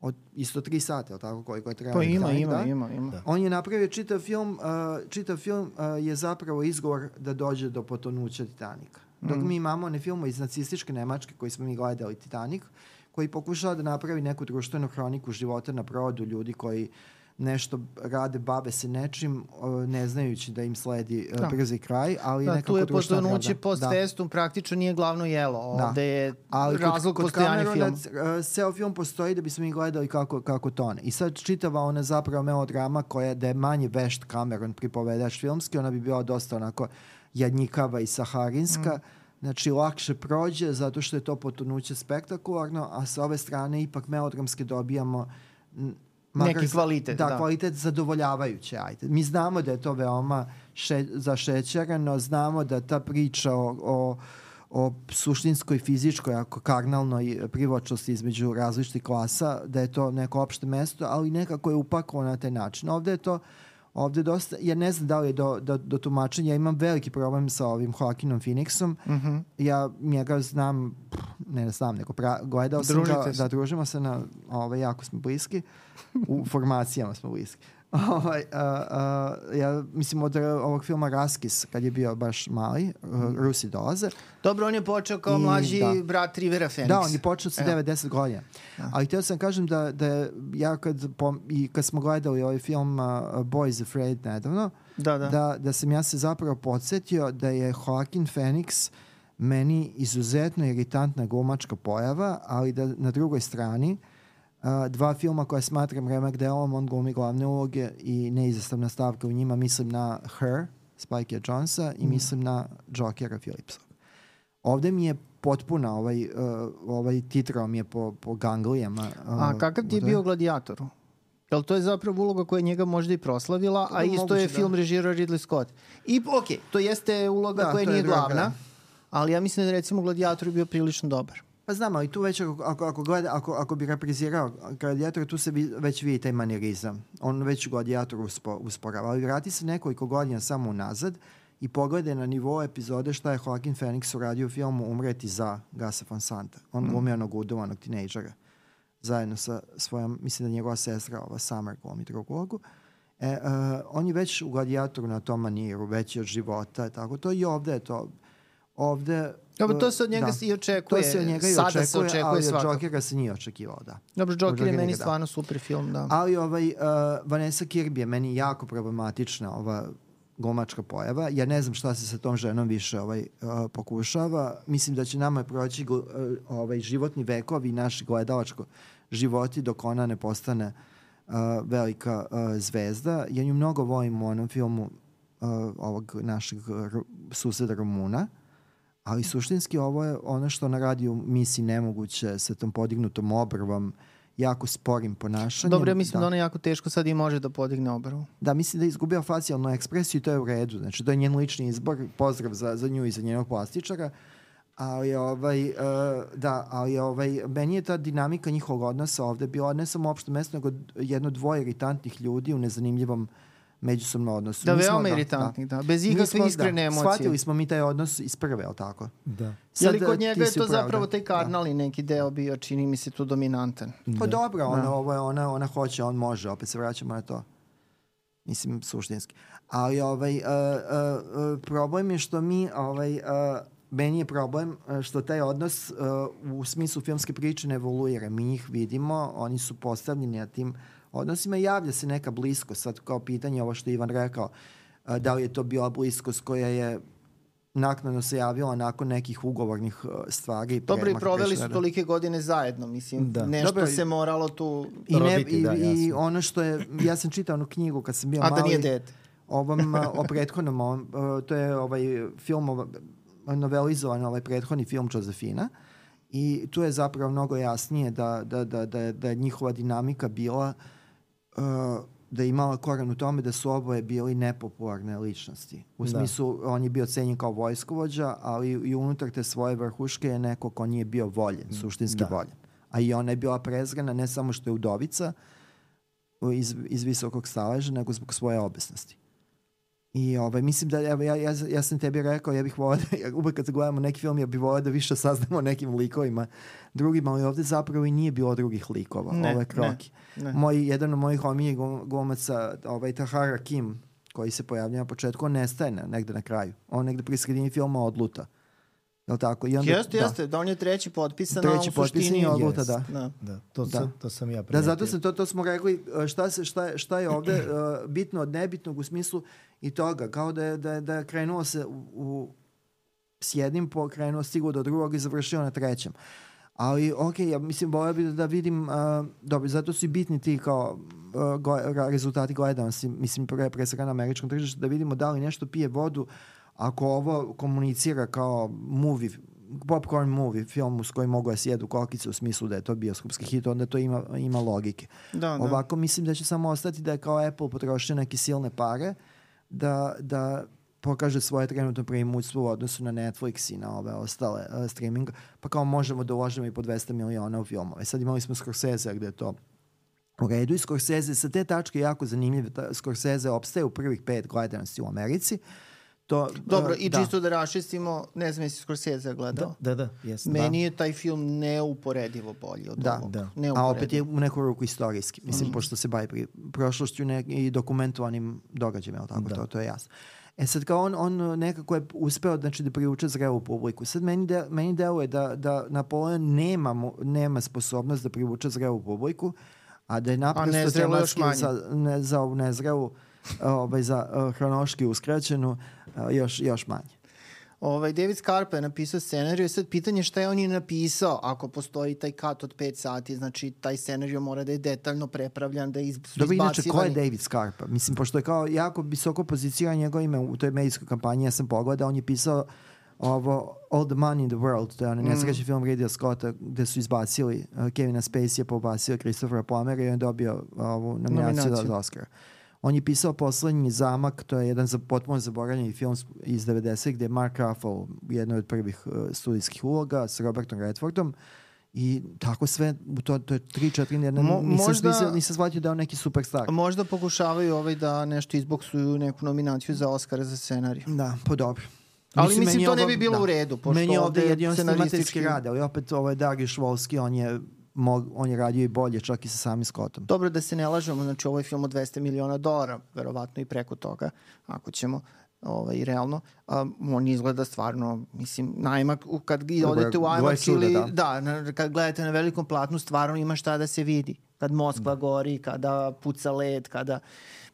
Speaker 2: od isto tri sata, tako koliko je trebalo.
Speaker 1: Pa ima,
Speaker 2: Titanic,
Speaker 1: ima,
Speaker 2: da?
Speaker 1: ima, ima. Da.
Speaker 2: On je napravio čitav film, uh, čitav film uh, je zapravo izgovor da dođe do potonuća Titanika. Dok
Speaker 1: Mm.
Speaker 2: mi imamo one filmove iz nacističke Nemačke koji smo mi gledali Titanic, koji pokušava da napravi neku društvenu hroniku života na brodu ljudi koji nešto rade, bave se nečim, ne znajući da im sledi uh,
Speaker 1: Da.
Speaker 2: brzi kraj, ali
Speaker 1: Da,
Speaker 2: nekako
Speaker 1: tu je
Speaker 2: društvena pravda.
Speaker 1: post
Speaker 2: Da.
Speaker 1: festum praktično nije glavno jelo.
Speaker 2: Da.
Speaker 1: Ovde je
Speaker 2: Ali kod,
Speaker 1: razlog
Speaker 2: kod
Speaker 1: postojanja
Speaker 2: Camerona
Speaker 1: filma.
Speaker 2: uh, ceo film postoji da bismo mi gledali kako, kako tone. I sad čitava ona zapravo melodrama koja da je manje vešt Cameron pripovedač filmski, ona bi bila dosta onako jadnjikava i saharinska.
Speaker 1: Mm.
Speaker 2: Znači, lakše prođe zato što je to potonuće spektakularno, a sa ove strane ipak melodramske dobijamo
Speaker 1: Neki kvalitet,
Speaker 2: Da,
Speaker 1: da.
Speaker 2: kvalitet zadovoljavajuće, ajde. Mi znamo da je to veoma še, zašećereno, znamo da ta priča o, o o suštinskoj, fizičkoj, ako karnalnoj privlačnosti između različitih klasa, da je to neko opšte mesto, ali nekako je upakovano na taj način. Ovde je to ovde dosta, ja ne znam da li je do, do, do tumačenja, ja imam veliki problem sa ovim Joaquinom Phoenixom.
Speaker 1: Mm -hmm.
Speaker 2: Ja njega znam, pff, ne znam, nego pra, gledao sam
Speaker 1: Družite
Speaker 2: ga,
Speaker 1: se.
Speaker 2: da družimo se na, ovaj, jako smo bliski, u formacijama smo bliski. Ovaj, uh, uh, ja mislim od uh, ovog filma Raskis, kad je bio baš mali, uh, Rusi dolaze,
Speaker 1: Dobro, on je počeo kao
Speaker 2: I-
Speaker 1: mlađi
Speaker 2: da.
Speaker 1: brat Rivera Phoenix.
Speaker 2: Da, on je počeo sa
Speaker 1: Evo.
Speaker 2: 9-10 godina.
Speaker 1: Da.
Speaker 2: Ali htio sam kažem da, da ja kad, pom, i kad smo gledali ovaj film uh, Boys Afraid nedavno,
Speaker 1: Da, da.
Speaker 2: da, da sam ja se zapravo podsjetio da je Joaquin Phoenix meni izuzetno iritantna glumačka pojava, ali da na drugoj strani uh, dva filma koje smatram remek delom, on glumi glavne uloge i neizostavna stavka u njima, mislim na Her, Spike Jonesa i
Speaker 1: Mhm.
Speaker 2: mislim na Jokera Philipsa. Ovde mi je potpuna ovaj, uh, ovaj titrao mi je po, po ganglijama. Uh,
Speaker 1: A kakav ti je bio u Gladiatoru? Jel to je zapravo uloga koja je njega možda i proslavila, a
Speaker 2: Da,
Speaker 1: isto
Speaker 2: moguće,
Speaker 1: je
Speaker 2: da.
Speaker 1: film režirao Ridley Scott. I, ok, to jeste uloga
Speaker 2: Da,
Speaker 1: koja
Speaker 2: to je
Speaker 1: nije
Speaker 2: druga,
Speaker 1: glavna,
Speaker 2: da.
Speaker 1: ali ja mislim da je recimo Gladiator bio prilično dobar.
Speaker 2: Pa znam, ali tu već ako, ako, ako, gleda, ako, ako bi reprizirao gladijator, tu se vi, već vidi taj manirizam. On već gladijator uspo, usporava. Ali vrati se nekoliko godina samo unazad i pogledaj na nivo epizode šta je Joaquin Phoenix uradio u filmu Umreti za Gasa Van Santa. On
Speaker 1: Mm.
Speaker 2: glumi onog udovanog tinejdžera zajedno sa svojom, mislim da njegova sestra, ova Summer glumi drugu ulogu. E, uh, on je već u Gladiatoru na tom maniru, već je od života, tako to i ovde je to. Ovde...
Speaker 1: Dobro, to
Speaker 2: uh,
Speaker 1: se od njega
Speaker 2: da.
Speaker 1: i očekuje.
Speaker 2: To se od njega i
Speaker 1: Sada
Speaker 2: očekuje,
Speaker 1: se očekuje
Speaker 2: ali od
Speaker 1: svakako.
Speaker 2: Jokera se nije očekivao, da.
Speaker 1: Dobro, Joker je meni
Speaker 2: njega, da.
Speaker 1: stvarno super film, da.
Speaker 2: Ali ovaj, uh, Vanessa Kirby je meni jako problematična ova glumačka pojava. Ja ne znam šta se sa tom ženom više ovaj, uh, pokušava. Mislim da će nama proći uh, ovaj, životni vekovi i naši gledalačko životi dok ona ne postane uh, velika uh, zvezda. Ja nju mnogo volim u onom filmu uh, ovog našeg suseda Rumuna. Ali suštinski ovo je ono što ona radi u misiji nemoguće sa tom podignutom obrvom, jako sporim ponašanjem.
Speaker 1: Dobro, ja mislim da. ona jako teško sad i može da podigne obrvu.
Speaker 2: Da, mislim da je izgubila facijalnu ekspresiju i to je u redu. Znači, to je njen lični izbor, pozdrav za, za nju i za njenog plastičara. Ali, ovaj, uh, da, ali ovaj, meni je ta dinamika njihovog odnosa ovde bila ne samo opšte mesto, nego jedno dvoje iritantnih ljudi u nezanimljivom međusobnom odnosu.
Speaker 1: Da,
Speaker 2: Mi smo-
Speaker 1: veoma iritantnih, da. Bez ikakve
Speaker 2: smo,
Speaker 1: iskrene
Speaker 2: da,
Speaker 1: emocije.
Speaker 2: Shvatili smo mi taj odnos iz prve, je li tako?
Speaker 3: Da.
Speaker 2: Sad,
Speaker 1: kod
Speaker 2: ti
Speaker 1: njega je to
Speaker 2: u pravu,
Speaker 1: zapravo
Speaker 2: da.
Speaker 1: taj karnalni neki deo bio, čini mi se tu dominantan.
Speaker 2: Pa
Speaker 3: Da.
Speaker 2: dobro, ona,
Speaker 1: Da.
Speaker 2: ovo je, ona, ona hoće, on može, opet se vraćamo na to. Mislim, suštinski. Ali ovaj, uh, uh, uh, problem je što mi, ovaj, uh, meni je problem uh, što taj odnos uh, u smislu filmske priče ne evoluira. Mi ih vidimo, oni su postavljeni na tim odnosima i javlja se neka bliskost. Sad kao pitanje ovo što je Ivan rekao, da li je to bila bliskost koja je naknadno se javila nakon nekih ugovornih stvari.
Speaker 1: Dobro i proveli su tolike godine zajedno, mislim,
Speaker 3: Da.
Speaker 1: nešto
Speaker 2: Dobro,
Speaker 1: se moralo tu...
Speaker 2: I, ne,
Speaker 3: Robiti,
Speaker 2: i,
Speaker 3: da,
Speaker 2: i ono što je, ja sam čitao onu knjigu kad sam bio
Speaker 1: A
Speaker 2: mali.
Speaker 1: da nije dete.
Speaker 2: Ovom, a, o prethodnom, ovom, a, to je ovaj film, ova- novelizovan ovaj prethodni film Josefina. I tu je zapravo mnogo jasnije da, da, da, da, da je njihova dinamika bila uh, da je imala koran u tome da su oboje bili nepopularne ličnosti. U
Speaker 3: Da.
Speaker 2: smislu, on je bio cenjen kao vojskovođa, ali i unutar te svoje vrhuške je neko ko nije bio voljen, suštinski
Speaker 3: Da.
Speaker 2: voljen. A i ona je bila prezrena ne samo što je udovica iz, iz visokog staleža, nego zbog svoje obesnosti. I ovaj, mislim da, evo, ja, ja, ja sam tebi rekao, ja bih volao da, ja, uvek kad gledamo neki film, ja bih volao da više saznamo o nekim likovima drugima, ali ovde zapravo i nije bilo drugih likova,
Speaker 1: Ne,
Speaker 2: ove kroki.
Speaker 1: ne.
Speaker 2: Moj, jedan od mojih glum- glumaca, ovaj Tahara Kim, koji se pojavlja na početku, on nestaje na, negde na kraju. On negde pri sredini filma odluta. Jel tako? I onda,
Speaker 1: Jeste,
Speaker 2: da.
Speaker 1: jeste, da on je treći potpisan,
Speaker 2: Treći
Speaker 1: a u
Speaker 2: potpisan
Speaker 1: suštini...
Speaker 2: i odluta, da.
Speaker 1: Da.
Speaker 3: Da, to,
Speaker 2: Da.
Speaker 3: Sam, to sam ja
Speaker 2: Da,
Speaker 3: primetio.
Speaker 2: zato se to, to smo rekli uh, šta, se, šta, je, šta je ovde uh, bitno od nebitnog u smislu i toga, kao da je, da je, da je krenuo se u, u, s jednim, pokrenuo, stigao do drugog i završio na trećem. Ali, ok, ja mislim, volio bi da vidim, uh, dobro, zato su i bitni ti kao uh, go, rezultati gledanosti, mislim, pre, pre svega na američkom tržištu, da vidimo da li nešto pije vodu ako ovo komunicira kao movie, popcorn movie, film s kojim mogu da sjedu kokice u smislu da je to bioskopski hit, onda to ima, ima logike.
Speaker 1: Da, da.
Speaker 2: Ovako mislim da će samo ostati da je kao Apple potrošio neke silne pare da, da pokaže svoje trenutno preimutstvo u odnosu na Netflix i na ove ostale uh, streaming, pa kao možemo da uložimo i po 200 miliona u filmove. Sad imali smo Scorsese gde je to u redu i Scorsese sa te tačke jako zanimljiv. Ta- Scorsese opstaje u prvih pet gledanosti u Americi. To,
Speaker 1: Dobro,
Speaker 2: uh,
Speaker 1: i čisto da raščistimo, ne znam jesi Scorsese gledao.
Speaker 3: Da, da, da, jesam.
Speaker 1: Meni je taj film neuporedivo bolji od
Speaker 2: Da,
Speaker 1: ovog.
Speaker 3: da.
Speaker 2: A
Speaker 1: Neuporedivo.
Speaker 2: opet je u neku ruku istorijski, mislim,
Speaker 1: Mhm.
Speaker 2: pošto se bavi pri prošlošću ne, i dokumentovanim događajima, tako,
Speaker 3: Da.
Speaker 2: to, to je jasno. E sad kao on, on nekako je uspeo znači, da priuče zrelu publiku. Sad meni, de, meni deluje da, da Napoleon nema, nema sposobnost da privuče zrelu publiku, a da je naprosto
Speaker 1: nezrelu još manje.
Speaker 2: za, ne, za ovu nezrelu, ovaj, za uh, hronoški uskraćenu, uh, još, još manje.
Speaker 1: Ovaj, David Scarpa je napisao scenariju i sad pitanje šta je on je napisao ako postoji taj kat od 5 sati, znači taj scenariju mora da je detaljno prepravljan, da je iz, su
Speaker 2: Dobro, inače, ko je. David Scarpa? Mislim, pošto je kao jako visoko poziciran njegovo ime u toj medijskoj kampanji, ja sam pogledao, on je pisao ovo All the Money in the World, to je onaj nesrećni film Ridley Scotta gde su izbacili uh, Kevina Spacey je pobacio Christophera Plumera i on je dobio ovu nominaciju,
Speaker 1: Nominaciju.
Speaker 2: za Oscar. On je pisao Poslednji zamak, to je jedan za, potpuno zaboravljeni film iz 90 gde je Mark Ruffalo u jednoj od prvih uh, studijskih uloga s Robertom Redfordom i tako sve, to, to je 3-4 jedna,
Speaker 1: Mo-
Speaker 2: nisam,
Speaker 1: možda-
Speaker 2: nisam, nisam shvatio da je on neki superstar.
Speaker 1: Možda pokušavaju ovaj da nešto izboksuju neku nominaciju za Oscara za scenariju.
Speaker 2: Da, pa dobro.
Speaker 1: Ali mislim,
Speaker 2: meni
Speaker 1: to ne
Speaker 2: ovo-
Speaker 1: bi bilo u redu, pošto
Speaker 2: meni je ovde
Speaker 1: ovde
Speaker 2: jedino
Speaker 1: scenaristički-
Speaker 2: rad, ali opet ovaj Darius Volski, on je, mog, on je radio i bolje, čak i sa samim Scottom.
Speaker 1: Dobro da se ne lažemo, znači ovo je film od 200 miliona dolara, verovatno i preko toga, ako ćemo ovaj, realno. Um, on izgleda stvarno, mislim, na IMAX, u- kad
Speaker 2: Dobro,
Speaker 1: odete u IMAX ili,
Speaker 2: da.
Speaker 1: da, na, kad gledate na velikom platnu, stvarno ima šta da se vidi. Kad Moskva gori, kada puca led, kada,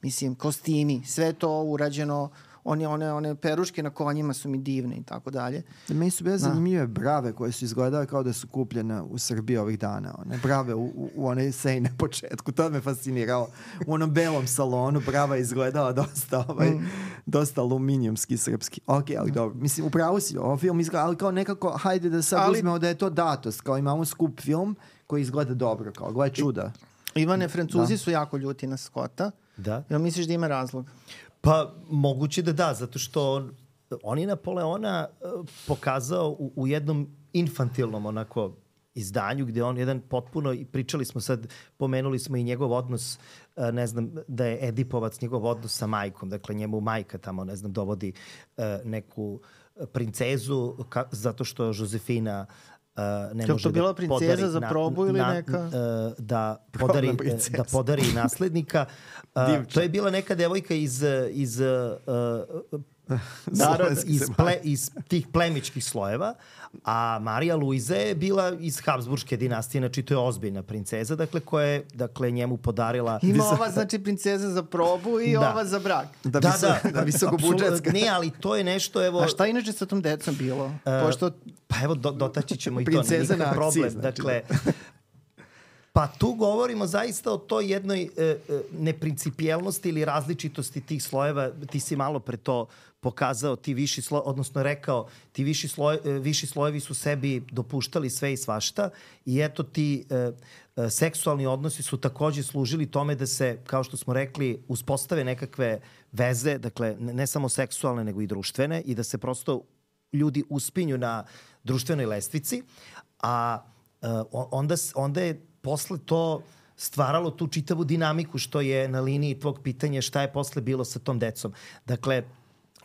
Speaker 1: mislim, kostimi, sve to urađeno, one, one, one peruške na konjima su mi divne i tako dalje.
Speaker 2: Meni su
Speaker 1: Da.
Speaker 2: bile zanimljive brave koje su izgledale kao da su kupljene u Srbiji ovih dana. One brave u, u, u onoj sej na početku. To me fasciniralo. U onom belom salonu brava izgledala dosta, ovaj,
Speaker 1: Mm.
Speaker 2: dosta aluminijumski srpski. Ok, ali dobro. Mislim, upravo si, ovo film izgleda, ali kao nekako, hajde da sad
Speaker 1: Ali-
Speaker 2: uzmemo da je to datost. Kao imamo skup film koji izgleda dobro. Kao, gle čuda.
Speaker 1: Ivane, Francuzi
Speaker 2: Da.
Speaker 1: su jako ljuti na Skota.
Speaker 3: Da.
Speaker 1: Jel misliš da ima razlog?
Speaker 3: Pa moguće da da, zato što on, on je Napoleona eh, pokazao u, u jednom infantilnom onako izdanju gde on jedan potpuno, i pričali smo sad, pomenuli smo i njegov odnos, eh, ne znam, da je Edipovac njegov odnos sa majkom, dakle njemu majka tamo, ne znam, dovodi eh, neku princezu ka, zato što Josefina uh, ne
Speaker 1: Jel
Speaker 3: može
Speaker 1: to bila
Speaker 3: da
Speaker 1: princeza
Speaker 3: podari
Speaker 1: za probu ili neka?
Speaker 3: eh, da podari,
Speaker 2: princeza.
Speaker 3: da podari naslednika. Uh, to je bila neka devojka iz, iz uh,
Speaker 1: Naroda.
Speaker 3: iz, ple, iz tih plemičkih slojeva, a Marija Luiza je bila iz Habsburgske dinastije, znači to je ozbiljna princeza, dakle koja je dakle, njemu podarila...
Speaker 1: Ima ova, znači, princeza za probu i
Speaker 3: Da.
Speaker 1: ova za brak.
Speaker 2: Da,
Speaker 3: da,
Speaker 2: visoko,
Speaker 3: da,
Speaker 2: da, visokobudžetska.
Speaker 3: apsolutno. Ne, ali to je nešto, evo...
Speaker 1: A šta inače sa tom decom bilo? Pošto
Speaker 3: Pa evo, do, dotaći ćemo i to,
Speaker 2: Princeza
Speaker 3: nikakav problem.
Speaker 2: znači,
Speaker 3: dakle, pa tu govorimo zaista o toj jednoj e, e, neprincipijelnosti ili različitosti tih slojeva. Ti si malo pre to pokazao, ti viši sloj, odnosno rekao, ti viši, sloj, e, viši slojevi su sebi dopuštali sve i svašta i eto ti e, e, seksualni odnosi su takođe služili tome da se, kao što smo rekli, uspostave nekakve veze, dakle ne, ne samo seksualne nego i društvene i da se prosto ljudi uspinju na društvenoj lestvici, a e, onda, onda je posle to stvaralo tu čitavu dinamiku što je na liniji tvog pitanja šta je posle bilo sa tom decom. Dakle,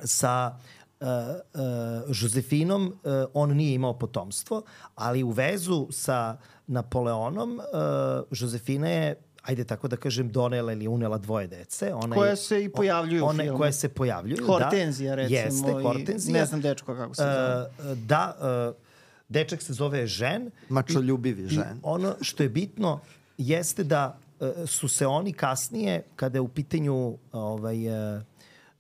Speaker 3: sa uh, uh, Josefinom uh, on nije imao potomstvo, ali u vezu sa Napoleonom uh, Josefina je ajde tako da kažem, donela ili unela dvoje dece. Ona
Speaker 1: Koje
Speaker 3: je-
Speaker 1: se i pojavljuju u
Speaker 3: one,
Speaker 1: filmu.
Speaker 3: Koje se pojavljuju,
Speaker 1: Hortenzija,
Speaker 3: da.
Speaker 1: recimo.
Speaker 3: Jeste,
Speaker 1: i
Speaker 3: Hortenzija.
Speaker 1: Ne znam dečko kako se zove.
Speaker 3: Uh, da, uh, dečak se zove Žen.
Speaker 2: Mačoljubivi
Speaker 3: I
Speaker 2: žen.
Speaker 3: ono što je bitno jeste da uh, su se oni kasnije, kada je u pitanju ovaj, uh,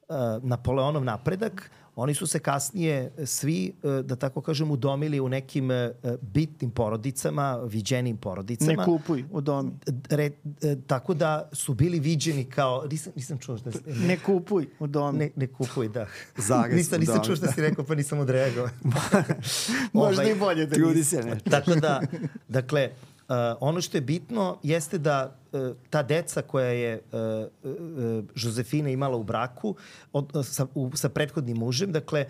Speaker 3: uh, Napoleonov napredak, oni su se kasnije svi, uh, da tako kažem, udomili u nekim uh, bitnim porodicama, viđenim porodicama.
Speaker 1: Ne kupuj u domi.
Speaker 3: Re, e, tako da su bili viđeni kao... Nisam, nisam čuo šta si...
Speaker 1: Ne kupuj u domi.
Speaker 3: Ne, ne kupuj, da.
Speaker 2: Zarez
Speaker 3: nisam,
Speaker 2: u
Speaker 3: nisam čuo šta si rekao, pa nisam odreagovao.
Speaker 1: Možda
Speaker 3: Ovaj,
Speaker 1: i bolje da nisi.
Speaker 2: se ne.
Speaker 3: Tako da, dakle, uh, ono što je bitno jeste da uh, ta deca koja je uh, Josefina imala u braku od, sa, u, sa prethodnim mužem, dakle,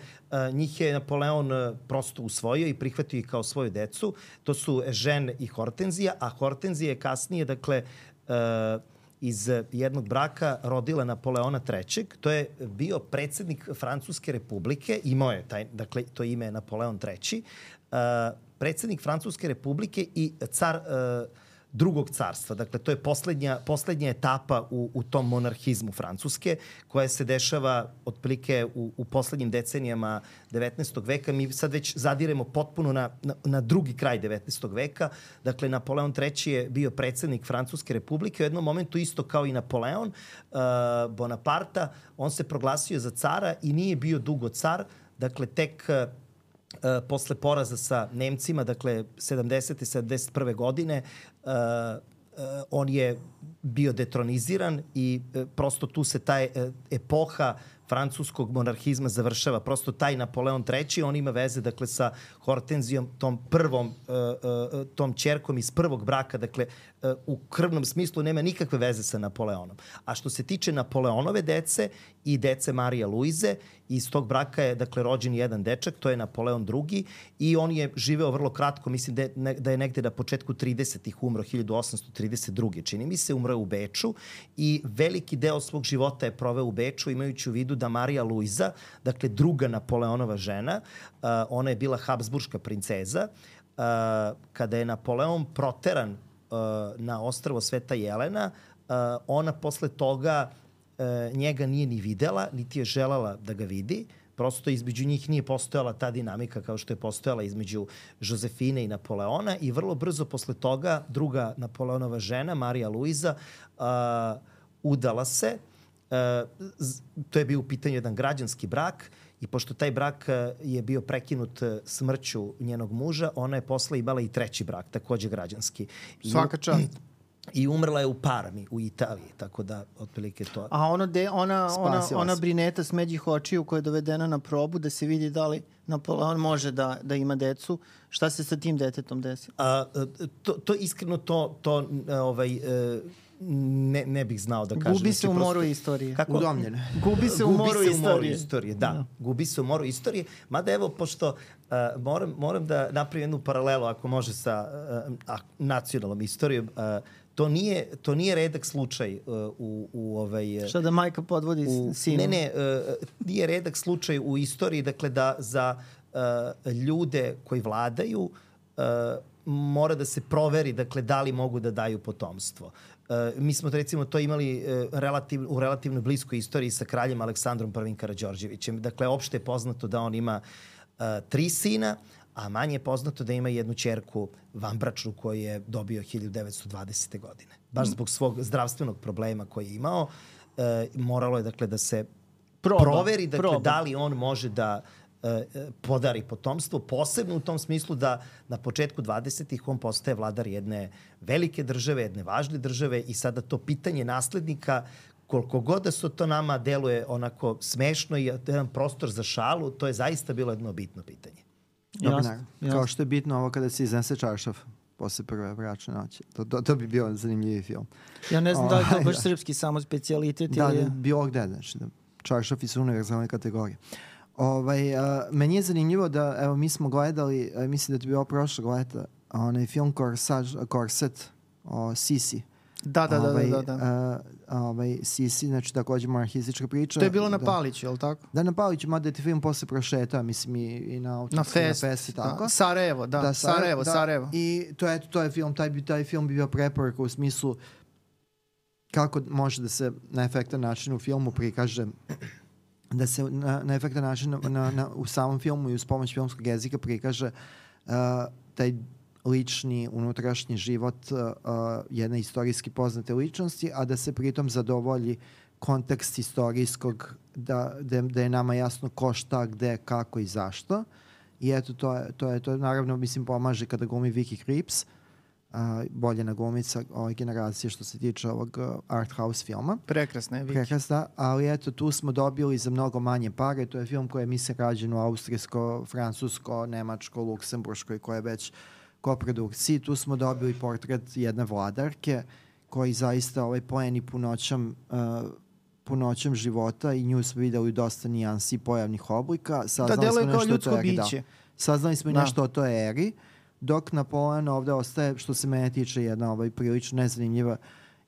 Speaker 3: njih je Napoleon prosto usvojio i prihvatio ih kao svoju decu. To su Žen i Hortenzija, a Hortenzija je kasnije, dakle, iz jednog braka rodila Napoleona III. To je bio predsednik Francuske republike, imao je taj, dakle, to ime je Napoleon III. Uh, predsednik Francuske republike i car uh, drugog carstva. Dakle, to je poslednja, poslednja etapa u, u tom monarhizmu Francuske, koja se dešava otprilike u, u poslednjim decenijama 19. veka. Mi sad već zadiremo potpuno na, na, na drugi kraj 19. veka. Dakle, Napoleon III je bio predsednik Francuske republike. U jednom momentu isto kao i Napoleon uh, Bonaparta, on se proglasio za cara i nije bio dugo car. Dakle, tek uh, posle poraza sa Nemcima, dakle 70. i 71. godine, uh, uh, on je bio detroniziran i uh, prosto tu se taj uh, epoha francuskog monarhizma završava. Prosto taj Napoleon III, on ima veze dakle sa Hortenzijom, tom prvom, uh, uh, tom čerkom iz prvog braka, dakle u krvnom smislu nema nikakve veze sa Napoleonom. A što se tiče Napoleonove dece i dece Marija Luize, iz tog braka je dakle rođen jedan dečak, to je Napoleon II i on je živeo vrlo kratko, mislim da je, da je negde na početku 30-ih umro 1832. Čini mi se, umro u Beču i veliki deo svog života je proveo u Beču imajući u vidu da Marija Luiza, dakle druga Napoleonova žena, uh, ona je bila Habsburška princeza, uh, kada je Napoleon proteran na ostrvo Sveta Jelena, uh, ona posle toga e, njega nije ni videla, niti je želala da ga vidi. Prosto između njih nije postojala ta dinamika kao što je postojala između Josefine i Napoleona i vrlo brzo posle toga druga Napoleonova žena, Marija Luiza, udala se. To je bio u pitanju jedan građanski brak i pošto taj brak e, je bio prekinut e, smrću njenog muža, ona je posle imala i treći brak, takođe građanski. I,
Speaker 1: Svaka čast.
Speaker 3: I umrla je u Parmi, u Italiji, tako da otprilike to...
Speaker 1: A ono de, ona, ona, ona brineta smeđih očiju koja je dovedena na probu da se vidi da li Napoleon može da, da ima decu. Šta se sa tim detetom desi?
Speaker 3: A, to, to iskreno to, to e, ovaj, e, ne, ne bih znao da kažem.
Speaker 1: Gubi se u
Speaker 3: Znači,
Speaker 1: moru
Speaker 3: prosto-
Speaker 1: istorije.
Speaker 3: Kako?
Speaker 2: Udomljene.
Speaker 1: Gubi se u moru istorije.
Speaker 3: istorije, da. Gubi se u moru istorije. Mada evo, pošto uh, moram, moram da napravim jednu paralelu, ako može, sa uh, nacionalnom istorijom, uh, to nije, to nije redak slučaj uh, u, u ovaj... uh,
Speaker 1: Šta da majka podvodi
Speaker 3: u,
Speaker 1: u, sinu?
Speaker 3: Ne, ne, uh, nije redak slučaj u istoriji, dakle da za uh, ljude koji vladaju uh, mora da se proveri dakle da li mogu da daju potomstvo. Uh, mi smo recimo to imali uh, relativ, u relativno bliskoj istoriji sa kraljem Aleksandrom I. Karadžorđevićem. Dakle, opšte je poznato da on ima uh, tri sina, a manje je poznato da ima jednu čerku vanbračnu koju je dobio 1920. godine. Baš zbog svog zdravstvenog problema koji je imao, moralo je dakle da se
Speaker 1: Proba,
Speaker 3: proveri dakle,
Speaker 1: proba.
Speaker 3: da li on može da podari potomstvo, posebno u tom smislu da na početku 20-ih on postaje vladar jedne velike države, jedne važne države i sada to pitanje naslednika koliko god da se to nama deluje onako smešno i jedan prostor za šalu, to je zaista bilo jedno bitno pitanje.
Speaker 2: Dobro,
Speaker 1: Jasno.
Speaker 2: Kao što je bitno ovo kada se iznese čaršav posle prve bračne noći. To, to, to bi bio zanimljivi film.
Speaker 1: Ja ne znam da li je to baš
Speaker 2: da.
Speaker 1: srpski samo specijalitet
Speaker 2: Da,
Speaker 1: ili
Speaker 2: da,
Speaker 1: je...
Speaker 2: bilo gde, znači da čaršafi su univerzalne kategorije. Ovaj, a, meni je zanimljivo da, evo, mi smo gledali, a, mislim da je bilo prošle leta, onaj film Korsaž, Korset o Sisi.
Speaker 1: Da, da, da,
Speaker 2: ovaj,
Speaker 1: da, da. da.
Speaker 2: A, ovaj, Sisi, znači takođe monarhistička priča.
Speaker 1: To je bilo na
Speaker 2: da.
Speaker 1: Paliću, je li tako?
Speaker 2: Da, na Paliću, mada je ti film posle prošeta, mislim i, i na
Speaker 1: Na fest.
Speaker 2: na fest i tako.
Speaker 1: Da. Sarajevo, da. da Sarajevo,
Speaker 2: da,
Speaker 1: Sarajevo.
Speaker 2: I to je, to je film, taj, taj film bi bio preporuka u smislu kako može da se na efektan način u filmu prikaže da se na, na efektan način na, na, na, u samom filmu i uz pomoć filmskog jezika prikaže uh, taj lični, unutrašnji život uh, jedne istorijski poznate ličnosti, a da se pritom zadovolji kontekst istorijskog, da, da, da je nama jasno ko šta, gde, kako i zašto. I eto, to je, to je, to je naravno, mislim, pomaže kada glumi Vicky Krieps, uh, boljena glumica ove generacije što se tiče ovog uh, art house filma.
Speaker 1: Prekrasna je Viki.
Speaker 2: Prekrasna, ali eto, tu smo dobili za mnogo manje pare. To je film koji je mislim rađen u austrijsko, francusko, nemačko, luksemburško i koje je već koprodukciji. Tu smo dobili portret jedne vladarke koji zaista ovaj poeni punoćam uh, punoćam života i nju smo videli u dosta nijansi pojavnih oblika.
Speaker 1: Da,
Speaker 2: Saznali
Speaker 1: deluje
Speaker 2: smo
Speaker 1: kao ljudsko
Speaker 2: eri, da.
Speaker 1: biće.
Speaker 2: Saznali smo i
Speaker 1: Da.
Speaker 2: nešto o toj eri, dok Napoleon ovde ostaje, što se mene tiče, jedna ovaj, prilično nezanimljiva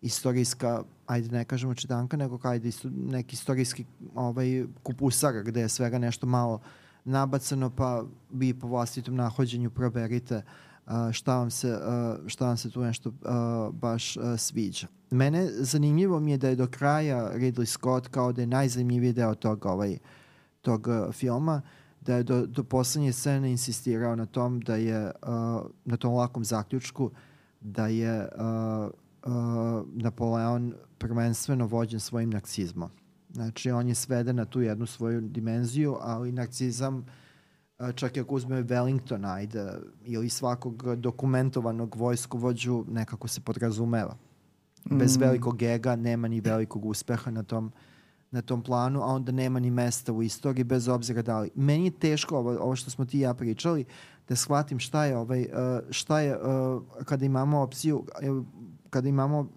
Speaker 2: istorijska, ajde ne kažemo čitanka, nego ajde isto, neki istorijski ovaj, kupusar gde je svega nešto malo nabacano, pa vi po vlastitom nahođenju proberite uh, šta, vam se, uh, šta vam se tu nešto uh, baš uh, sviđa. Mene zanimljivo mi je da je do kraja Ridley Scott kao da je najzanimljiviji deo tog, ovaj, tog uh, filma, da je do, do poslednje scene insistirao na tom da je, uh, na tom lakom zaključku, da je uh, uh, Napoleon prvenstveno vođen svojim narcizmom. Znači, on je sveden na tu jednu svoju dimenziju, ali narcizam, uh, čak i ako uzme Wellingtona, ajde, ili svakog dokumentovanog vojskovođu, nekako se podrazumeva. Bez
Speaker 1: Mm.
Speaker 2: velikog ega nema ni velikog uspeha na tom na tom planu, a onda nema ni mesta u istoriji bez obzira da li. Meni je teško ovo, ovo što smo ti i ja pričali da shvatim šta je ovaj uh, šta je uh, kada imamo opciju uh, kada imamo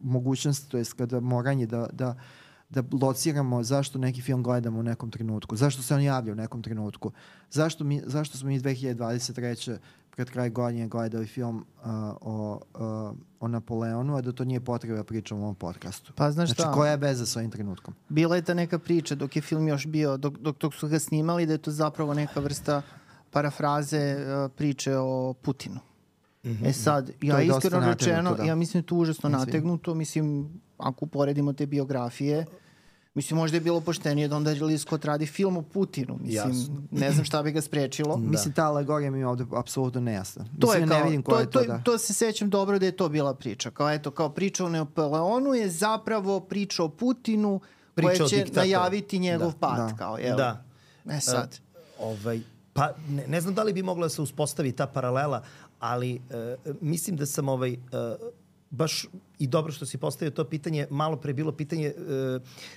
Speaker 2: mogućnost to jest kada moranje da da da lociramo zašto neki film gledamo u nekom trenutku, zašto se on javlja u nekom trenutku, zašto, mi, zašto smo mi 2023 pred kraj godine gledali film uh, o, uh, o Napoleonu, a da to nije potreba da pričamo u ovom podcastu.
Speaker 1: Pa znaš
Speaker 2: Znači,
Speaker 1: šta,
Speaker 2: koja je veza sa ovim trenutkom?
Speaker 1: bila je ta neka priča dok je film još bio, dok, dok, dok su ga snimali, da je to zapravo neka vrsta parafraze uh, priče o Putinu. E sad, ja iskreno rečeno,
Speaker 2: da.
Speaker 1: ja mislim da je to užasno
Speaker 2: Mislim.
Speaker 1: nategnuto, mislim, ako uporedimo te biografije, Mislim, možda je bilo poštenije da onda Ridley Scott radi film o Putinu. Mislim,
Speaker 3: Jasno.
Speaker 1: ne znam šta bi ga sprečilo.
Speaker 2: Da. Mislim, ta alegorija mi je ovde apsolutno nejasna.
Speaker 1: To
Speaker 2: Mislim,
Speaker 1: je kao,
Speaker 2: ne vidim
Speaker 1: to,
Speaker 2: koja je to,
Speaker 1: to,
Speaker 2: da.
Speaker 1: to se sećam dobro da je to bila priča. Kao eto, kao priča o Napoleonu je zapravo priča o Putinu
Speaker 3: Priča
Speaker 1: koja
Speaker 3: o
Speaker 1: će najaviti njegov
Speaker 3: Da.
Speaker 1: pad.
Speaker 2: Da.
Speaker 1: Kao, jel?
Speaker 3: Da.
Speaker 1: E sad.
Speaker 3: Ovaj, pa ne, ne znam da li bi mogla da se uspostavi ta paralela, ali e, mislim da sam ovaj, e, baš i dobro što si postavio to pitanje, malo pre bilo pitanje e,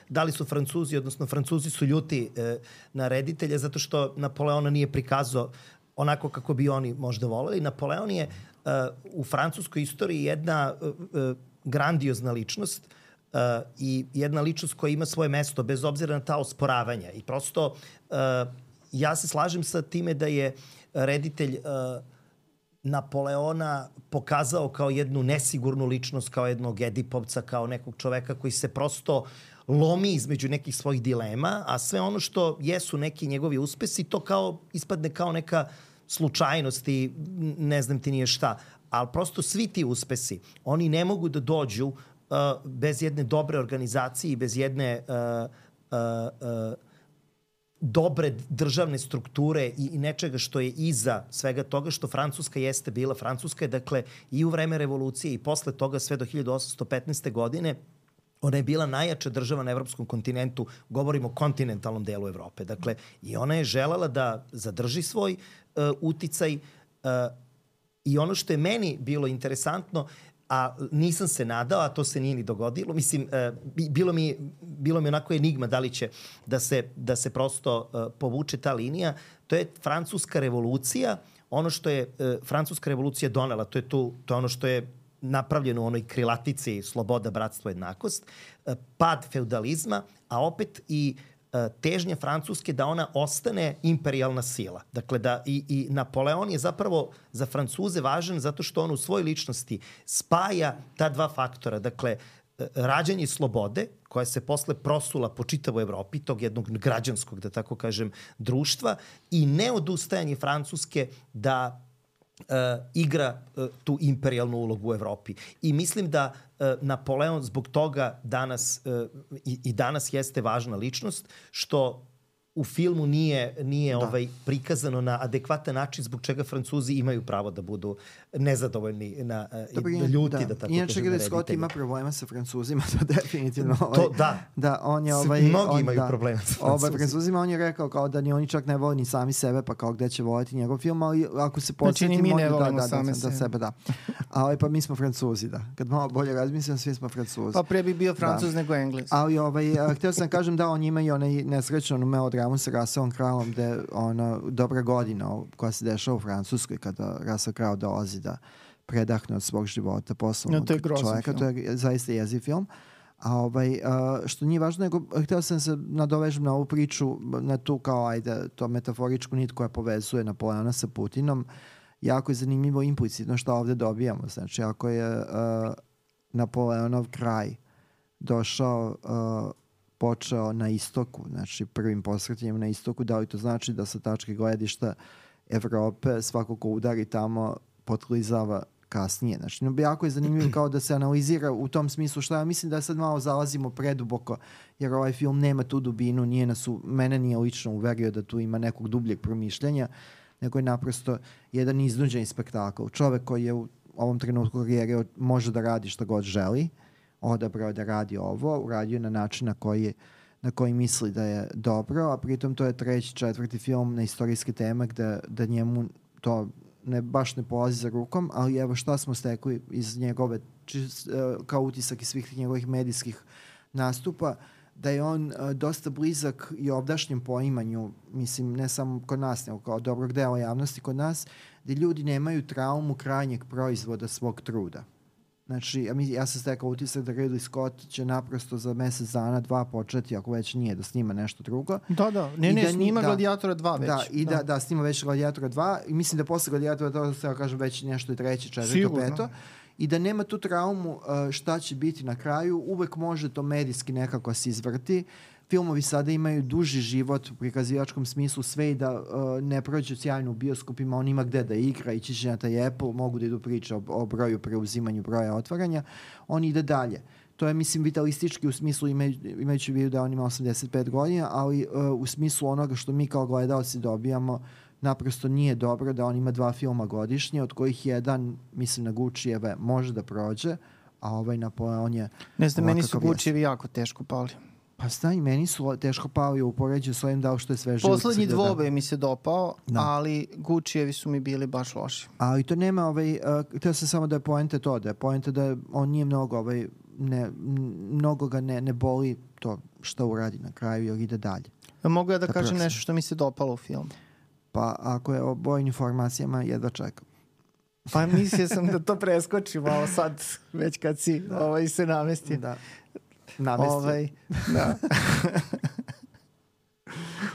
Speaker 3: da li su Francuzi, odnosno Francuzi su ljuti e, na reditelje zato što Napoleona nije prikazao onako kako bi oni možda voleli. Napoleon je e, u francuskoj istoriji jedna e, e, grandiozna ličnost uh, i jedna ličnost koja ima svoje mesto bez obzira na ta osporavanja. I prosto uh, ja se slažem sa time da je reditelj uh, Napoleona pokazao kao jednu nesigurnu ličnost, kao jednog Edipovca, kao nekog čoveka koji se prosto lomi između nekih svojih dilema, a sve ono što jesu neki njegovi uspesi, to kao ispadne kao neka slučajnosti, n- ne znam ti nije šta, ali prosto svi ti uspesi, oni ne mogu da dođu uh, bez jedne dobre organizacije i bez jedne uh, uh, uh, dobre državne strukture i, i nečega što je iza svega toga što Francuska jeste bila. Francuska je, dakle, i u vreme revolucije i posle toga sve do 1815. godine ona je bila najjača država na evropskom kontinentu, govorimo o kontinentalnom delu Evrope. Dakle, i ona je želela da zadrži svoj uh, uticaj uh, i ono što je meni bilo interesantno, a nisam se nadao, a to se nije ni dogodilo. Mislim, e, bi- bilo mi, bilo mi onako enigma da li će da se, da se prosto e, povuče ta linija. To je francuska revolucija, ono što je e, francuska revolucija donela, to je, tu, to je ono što je napravljeno u onoj krilatici sloboda, bratstvo, jednakost, e, pad feudalizma, a opet i e, težnja Francuske da ona ostane imperialna sila. Dakle, da i, i Napoleon je zapravo za Francuze važan zato što on u svojoj ličnosti spaja ta dva faktora. Dakle, e, rađanje slobode, koja se posle prosula po čitavoj Evropi, tog jednog građanskog, da tako kažem, društva, i neodustajanje Francuske da uh, igra uh, tu imperialnu ulogu u Evropi. I mislim da Napoleon zbog toga danas uh, i, i danas jeste važna ličnost, što u filmu nije nije da. ovaj prikazano na adekvatan način zbog čega Francuzi imaju pravo da budu nezadovoljni na
Speaker 2: Dobro,
Speaker 3: i
Speaker 2: inače-
Speaker 3: ljuti da,
Speaker 2: da
Speaker 3: tako
Speaker 2: Inače,
Speaker 3: na
Speaker 2: Scott ima problema sa Francuzima, to definitivno. Ovaj,
Speaker 3: To, da.
Speaker 2: Da, on je
Speaker 3: S-
Speaker 2: ovaj...
Speaker 3: mnogi
Speaker 2: on,
Speaker 3: imaju
Speaker 2: da,
Speaker 3: problema sa
Speaker 2: Ovaj,
Speaker 3: Francuzima.
Speaker 2: Francuzima on je rekao kao da ni oni čak ne vole ni sami sebe, pa kao gde će voliti njegov film, ali ako se
Speaker 1: Znači, ni
Speaker 2: posjetimo...
Speaker 1: mi ne
Speaker 2: da,
Speaker 1: volimo
Speaker 2: da, da,
Speaker 1: same
Speaker 2: da,
Speaker 1: sebe.
Speaker 2: da, sebe, da. A ovaj, pa mi smo Francuzi, da. Kad malo bolje razmislim, svi smo Francuzi.
Speaker 1: Pa pre bi bio Francuz nego Englez.
Speaker 2: Ali ovaj, a, htio sam kažem da on ima i onaj nesrećenu melodramu sa Russellom Kralom gde ona dobra godina koja se dešava u Francuskoj kada Russell Crowe dolazi da predahne od svog života poslovnog
Speaker 1: No, to je grozan
Speaker 2: čoveka.
Speaker 1: film.
Speaker 2: To je zaista jeziv film. A ovaj, što nije važno, nego htio sam se nadovežem na ovu priču, na tu kao, ajde, to metaforičku nit koja povezuje Napoleona sa Putinom. Jako je zanimljivo implicitno što ovde dobijamo. Znači, ako je uh, Napoleonov kraj došao, uh, počeo na istoku, znači prvim posretanjem na istoku, da li to znači da sa tačke gledišta Evrope svako ko udari tamo potklizava kasnije. Znači, no, jako je zanimljivo kao da se analizira u tom smislu šta ja mislim da sad malo zalazimo preduboko, jer ovaj film nema tu dubinu, nije nas u, mene nije lično uverio da tu ima nekog dubljeg promišljanja, nego je naprosto jedan iznuđen spektakl. Čovek koji je u ovom trenutku karijere može da radi šta god želi, odabrao da radi ovo, uradio na način na koji na koji misli da je dobro, a pritom to je treći, četvrti film na istorijske teme gde, da njemu to ne baš ne polazi za rukom, ali evo šta smo stekli iz njegove, čist, e, kao utisak iz svih njegovih medijskih nastupa, da je on e, dosta blizak i ovdašnjem poimanju, mislim, ne samo kod nas, nego kao dobrog dela javnosti kod nas, da ljudi nemaju traumu krajnjeg proizvoda svog truda. Znači, ja, mi, ja sam stekao utisak da Ridley Scott će naprosto za mesec dana, dva početi, ako već nije, da snima nešto drugo.
Speaker 1: Da, da. Ne,
Speaker 2: I
Speaker 1: ne,
Speaker 2: da ni-
Speaker 1: snima
Speaker 2: da.
Speaker 1: Gladiatora 2 već.
Speaker 2: Da, i da, da, snima već Gladiatora 2 i mislim da posle Gladiatora 2, da kažem, već nešto i treće, četvrto,
Speaker 1: Sigurno.
Speaker 2: peto. I da nema tu traumu uh, šta će biti na kraju, uvek može to medijski nekako se izvrti. Filmovi sada imaju duži život u prikazivačkom smislu, sve i da uh, ne prođe sjajno u bioskopima, on ima gde da igra, ići će na taj Apple, mogu da idu priče o, o broju preuzimanju broja otvaranja, on ide dalje. To je, mislim, vitalistički u smislu imaj, imajući vidu da on ima 85 godina, ali uh, u smislu onoga što mi kao gledalci dobijamo, naprosto nije dobro da on ima dva filma godišnje, od kojih jedan, mislim na Gučijeve, može da prođe, a ovaj Napoleon je
Speaker 1: Ne znam, meni su. Gučevi jako teško pali.
Speaker 2: Pa sta i meni su teško pali u poređu s ovim da li što je sve život.
Speaker 1: Poslednji
Speaker 2: gleda.
Speaker 1: dvoboj mi se dopao,
Speaker 2: Da.
Speaker 1: ali Gučijevi su mi bili baš loši.
Speaker 2: Ali to nema, ovaj, uh, htio sam samo da je poente to, da je poente da je, on nije mnogo, ovaj, ne, mnogo ga ne, ne boli to šta uradi na kraju jer ide dalje.
Speaker 1: Mogu ja da
Speaker 2: Da
Speaker 1: kažem
Speaker 2: prosim.
Speaker 1: nešto što mi se dopalo u filmu?
Speaker 2: Pa ako je o bojnim informacijama, jedva čekam.
Speaker 1: Pa mislio sam da to preskoči malo sad, već kad si ovaj, se namesti.
Speaker 2: Da. Namesti.
Speaker 1: Ovaj, da.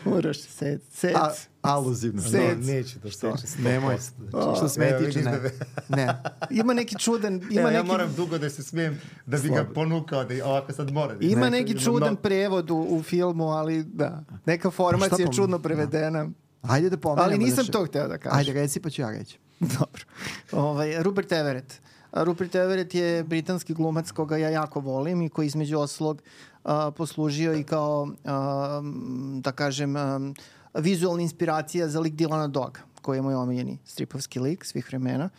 Speaker 1: Uroš, sed, sed.
Speaker 2: A, aluzivno.
Speaker 1: Se-
Speaker 3: Ne,
Speaker 1: Sec.
Speaker 3: neću da
Speaker 2: Što?
Speaker 3: steče 100%.
Speaker 2: Nemoj.
Speaker 3: Znači,
Speaker 2: Što se mene
Speaker 3: evo,
Speaker 2: tiče,
Speaker 3: vidiš
Speaker 2: ne.
Speaker 3: da-
Speaker 2: Ne.
Speaker 1: Ima neki čudan, ima
Speaker 3: Evo, ja
Speaker 1: neki,
Speaker 3: moram dugo da se smijem da bi ga
Speaker 2: Slobodno.
Speaker 3: ponukao da ovako sad mora. da-
Speaker 1: ima
Speaker 3: Ne,
Speaker 1: neki čudan
Speaker 3: mnogo-
Speaker 1: prevod u, u filmu, ali da, neka
Speaker 2: Pa
Speaker 1: formacija je
Speaker 2: pom-
Speaker 1: čudno prevedena.
Speaker 2: Ajde da pomenemo.
Speaker 1: Ali nisam
Speaker 2: znači-
Speaker 1: to hteo da kažem.
Speaker 2: Ajde, reci pa ću ja reći.
Speaker 1: Dobro. Ovaj, Rupert Everett. Rupert Everett je britanski glumac koga ja jako volim i koji između oslog a, poslužio i kao, a, da kažem, a, vizualna inspiracija za lik Dilana Doga, koji je moj omiljeni stripovski lik svih vremena.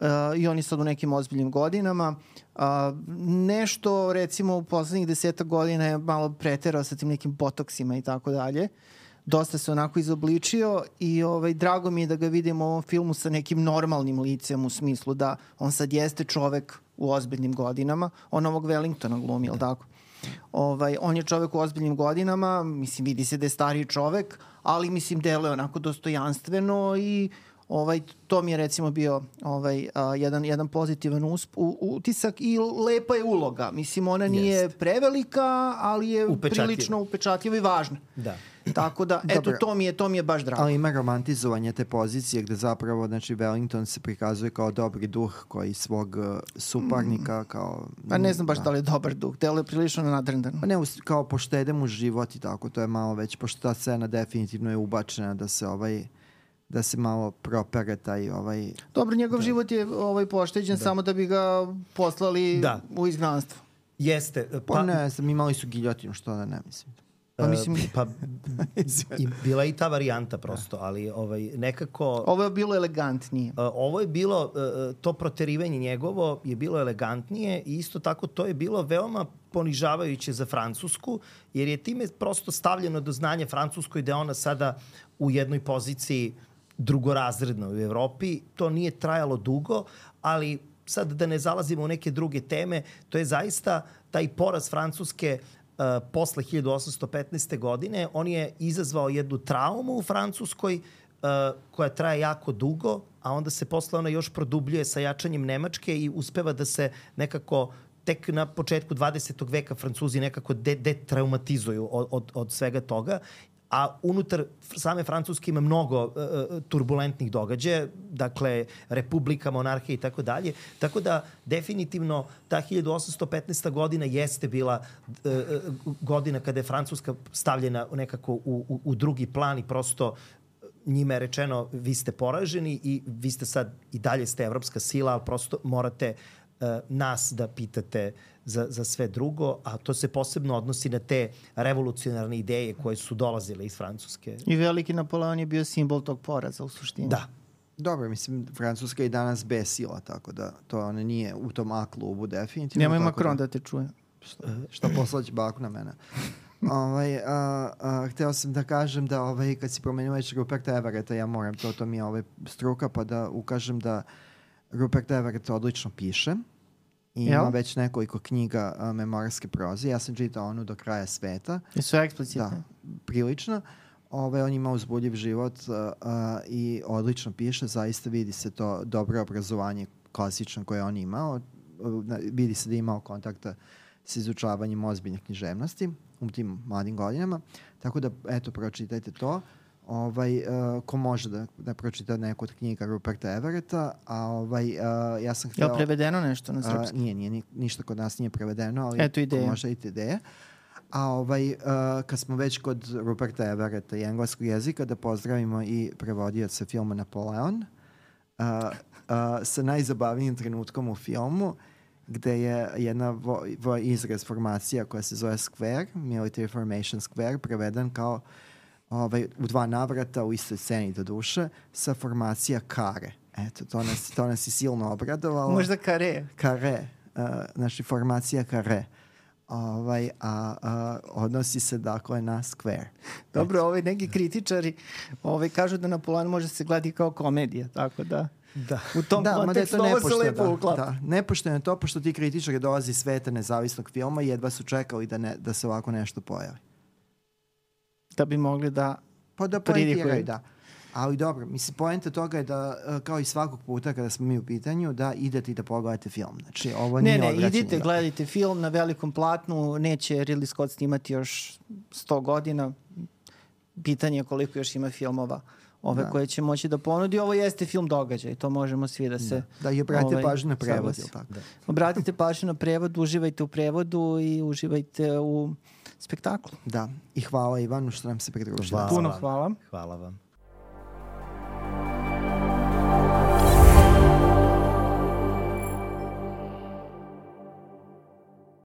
Speaker 1: Uh, I on je sad u nekim ozbiljnim godinama. Uh, nešto, recimo, u poslednjih deseta godina je malo preterao sa tim nekim botoksima i tako dalje. Dosta se onako izobličio i ovaj, drago mi je da ga vidimo u ovom filmu sa nekim normalnim licem u smislu da on sad jeste čovek u ozbiljnim godinama. On ovog Wellingtona glumi, jel tako? Ovaj, on je čovek u ozbiljnim godinama, mislim, vidi se da je stariji čovek, ali mislim, deluje onako dostojanstveno i ovaj, to mi je recimo bio ovaj, a, jedan, jedan pozitivan usp, u, utisak i lepa je uloga. Mislim, ona nije
Speaker 3: Jeste.
Speaker 1: prevelika, ali je
Speaker 3: Upečatljiva.
Speaker 1: prilično upečatljiva i važna.
Speaker 3: Da.
Speaker 1: Tako da, eto,
Speaker 2: Dobro.
Speaker 1: to mi je, to mi je baš drago.
Speaker 2: Ali ima romantizovanje te pozicije gde zapravo znači Wellington se prikazuje kao dobri duh koji svog uh, suparnika kao...
Speaker 1: Pa ne znam baš da, li je dobar duh, deluje prilično nadrendan.
Speaker 2: Pa ne, kao poštede mu život i tako, to je malo već, pošto ta scena definitivno je ubačena da se ovaj da se malo propere taj ovaj
Speaker 1: Dobro, njegov život je ovaj pošteđen samo da bi ga poslali
Speaker 3: Da.
Speaker 1: u izgnanstvo.
Speaker 3: Jeste.
Speaker 2: pa, ne znam, imali su giljotinu, što da ne mislim.
Speaker 1: Pa mislim-
Speaker 3: E, pa i bila je i ta varijanta prosto, ali ovaj nekako
Speaker 1: Ovo je bilo elegantnije.
Speaker 3: Uh, ovo je bilo, uh, to proterivanje njegovo je bilo elegantnije i isto tako to je bilo veoma ponižavajuće za Francusku, jer je time prosto stavljeno do znanja Francuskoj da ona sada u jednoj poziciji drugorazredna u Evropi. To nije trajalo dugo, ali sad da ne zalazimo u neke druge teme, to je zaista taj poraz Francuske uh, posle 1815. godine, on je izazvao jednu traumu u Francuskoj uh, koja traje jako dugo, a onda se posle ona još produbljuje sa jačanjem Nemačke i uspeva da se nekako tek na početku 20. veka Francuzi nekako de od, od, od svega toga a unutar same Francuske ima mnogo uh, turbulentnih događaja, dakle, republika, monarhija i tako dalje. Tako da, definitivno, ta 1815. godina jeste bila uh, godina kada je Francuska stavljena nekako u, u, u drugi plan i prosto njima je rečeno vi ste poraženi i vi ste sad i dalje ste evropska sila, ali prosto morate uh, nas da pitate za, za sve drugo, a to se posebno odnosi na te revolucionarne ideje koje su dolazile iz Francuske.
Speaker 1: I veliki Napoleon je bio simbol tog poraza u suštini.
Speaker 3: Da,
Speaker 2: Dobro, mislim, Francuska je i danas bez sila, tako da to ona nije u tom A klubu definitivno.
Speaker 1: Nemoj
Speaker 2: tako
Speaker 1: Macron da te čuje.
Speaker 2: Šta, šta poslać baku na mene. ovaj, a, a, hteo sam da kažem da ovaj, kad si promenio već Ruperta Everetta, ja moram, to, to mi je ovaj struka, pa da ukažem da Rupert Everett odlično piše i
Speaker 1: Jel?
Speaker 2: ima već nekoliko knjiga a, memorske proze. Ja sam čitao onu do kraja sveta.
Speaker 1: I su eksplicitne.
Speaker 2: Da, prilično. Ove, on ima uzbudljiv život uh, uh, i odlično piše, zaista vidi se to dobro obrazovanje klasično koje je on imao. Uh, na- vidi se da je imao kontakta s izučavanjem ozbiljne književnosti u tim mladim godinama. Tako da, eto, pročitajte to. Ovaj, uh, ko može da, da pročita neku od knjiga Ruperta Everetta, a ovaj, uh, ja sam
Speaker 1: Je
Speaker 2: hteo...
Speaker 1: li prevedeno nešto na
Speaker 2: A,
Speaker 1: srpski?
Speaker 2: nije, nije, ni- ništa kod nas nije prevedeno, ali
Speaker 1: Eto ideje.
Speaker 2: ko može ite ideje. A ovaj, uh, kad smo već kod Ruperta Everetta i engleskog jezika, da pozdravimo i prevodioca filma Napoleon uh, uh, sa najzabavnijim trenutkom u filmu, gde je jedna vo, vo izraz formacija koja se zove Square, Military Formation Square, preveden kao ovaj, u dva navrata u istoj sceni do duše, sa formacija kare. Eto, to nas, to nas je silno obradovalo.
Speaker 1: Možda kare.
Speaker 2: Kare, uh, znači formacija kare. Ovaj, a, a odnosi se dakle na square.
Speaker 1: Dobro, ovaj neki kritičari ovaj, kažu da Napoleon može se gledati kao komedija, tako da
Speaker 3: da.
Speaker 1: u tom
Speaker 2: da,
Speaker 1: kontekstu
Speaker 2: to
Speaker 1: ovo se lepo
Speaker 2: Da,
Speaker 1: uklapa.
Speaker 2: da, nepošteno je to, pošto ti kritičari dolazi iz sveta nezavisnog filma i jedva su čekali da, ne, da se ovako nešto pojavi.
Speaker 1: Da bi mogli da...
Speaker 2: Pa da poentiraju, da. Ali dobro, mislim, poenta toga je da, e, kao i svakog puta kada smo mi u pitanju, da idete i da pogledate film. Znači, ovo
Speaker 1: Ne,
Speaker 2: nije
Speaker 1: ne, idite,
Speaker 2: da.
Speaker 1: gledajte film na velikom platnu, neće Ridley Scott snimati još 100 godina. Pitanje je koliko još ima filmova ove
Speaker 2: Da.
Speaker 1: koje će moći da ponudi. Ovo jeste film događaj, to možemo svi da se...
Speaker 2: Da, i obratite
Speaker 1: ovaj,
Speaker 2: pažnju na prevod, jel tako?
Speaker 3: Da.
Speaker 1: Obratite pažnju na prevod, uživajte u prevodu i uživajte u spektaklu.
Speaker 2: Da, i hvala Ivanu što nam se pridružila.
Speaker 3: Hvala
Speaker 1: Puno hvala.
Speaker 3: Hvala vam.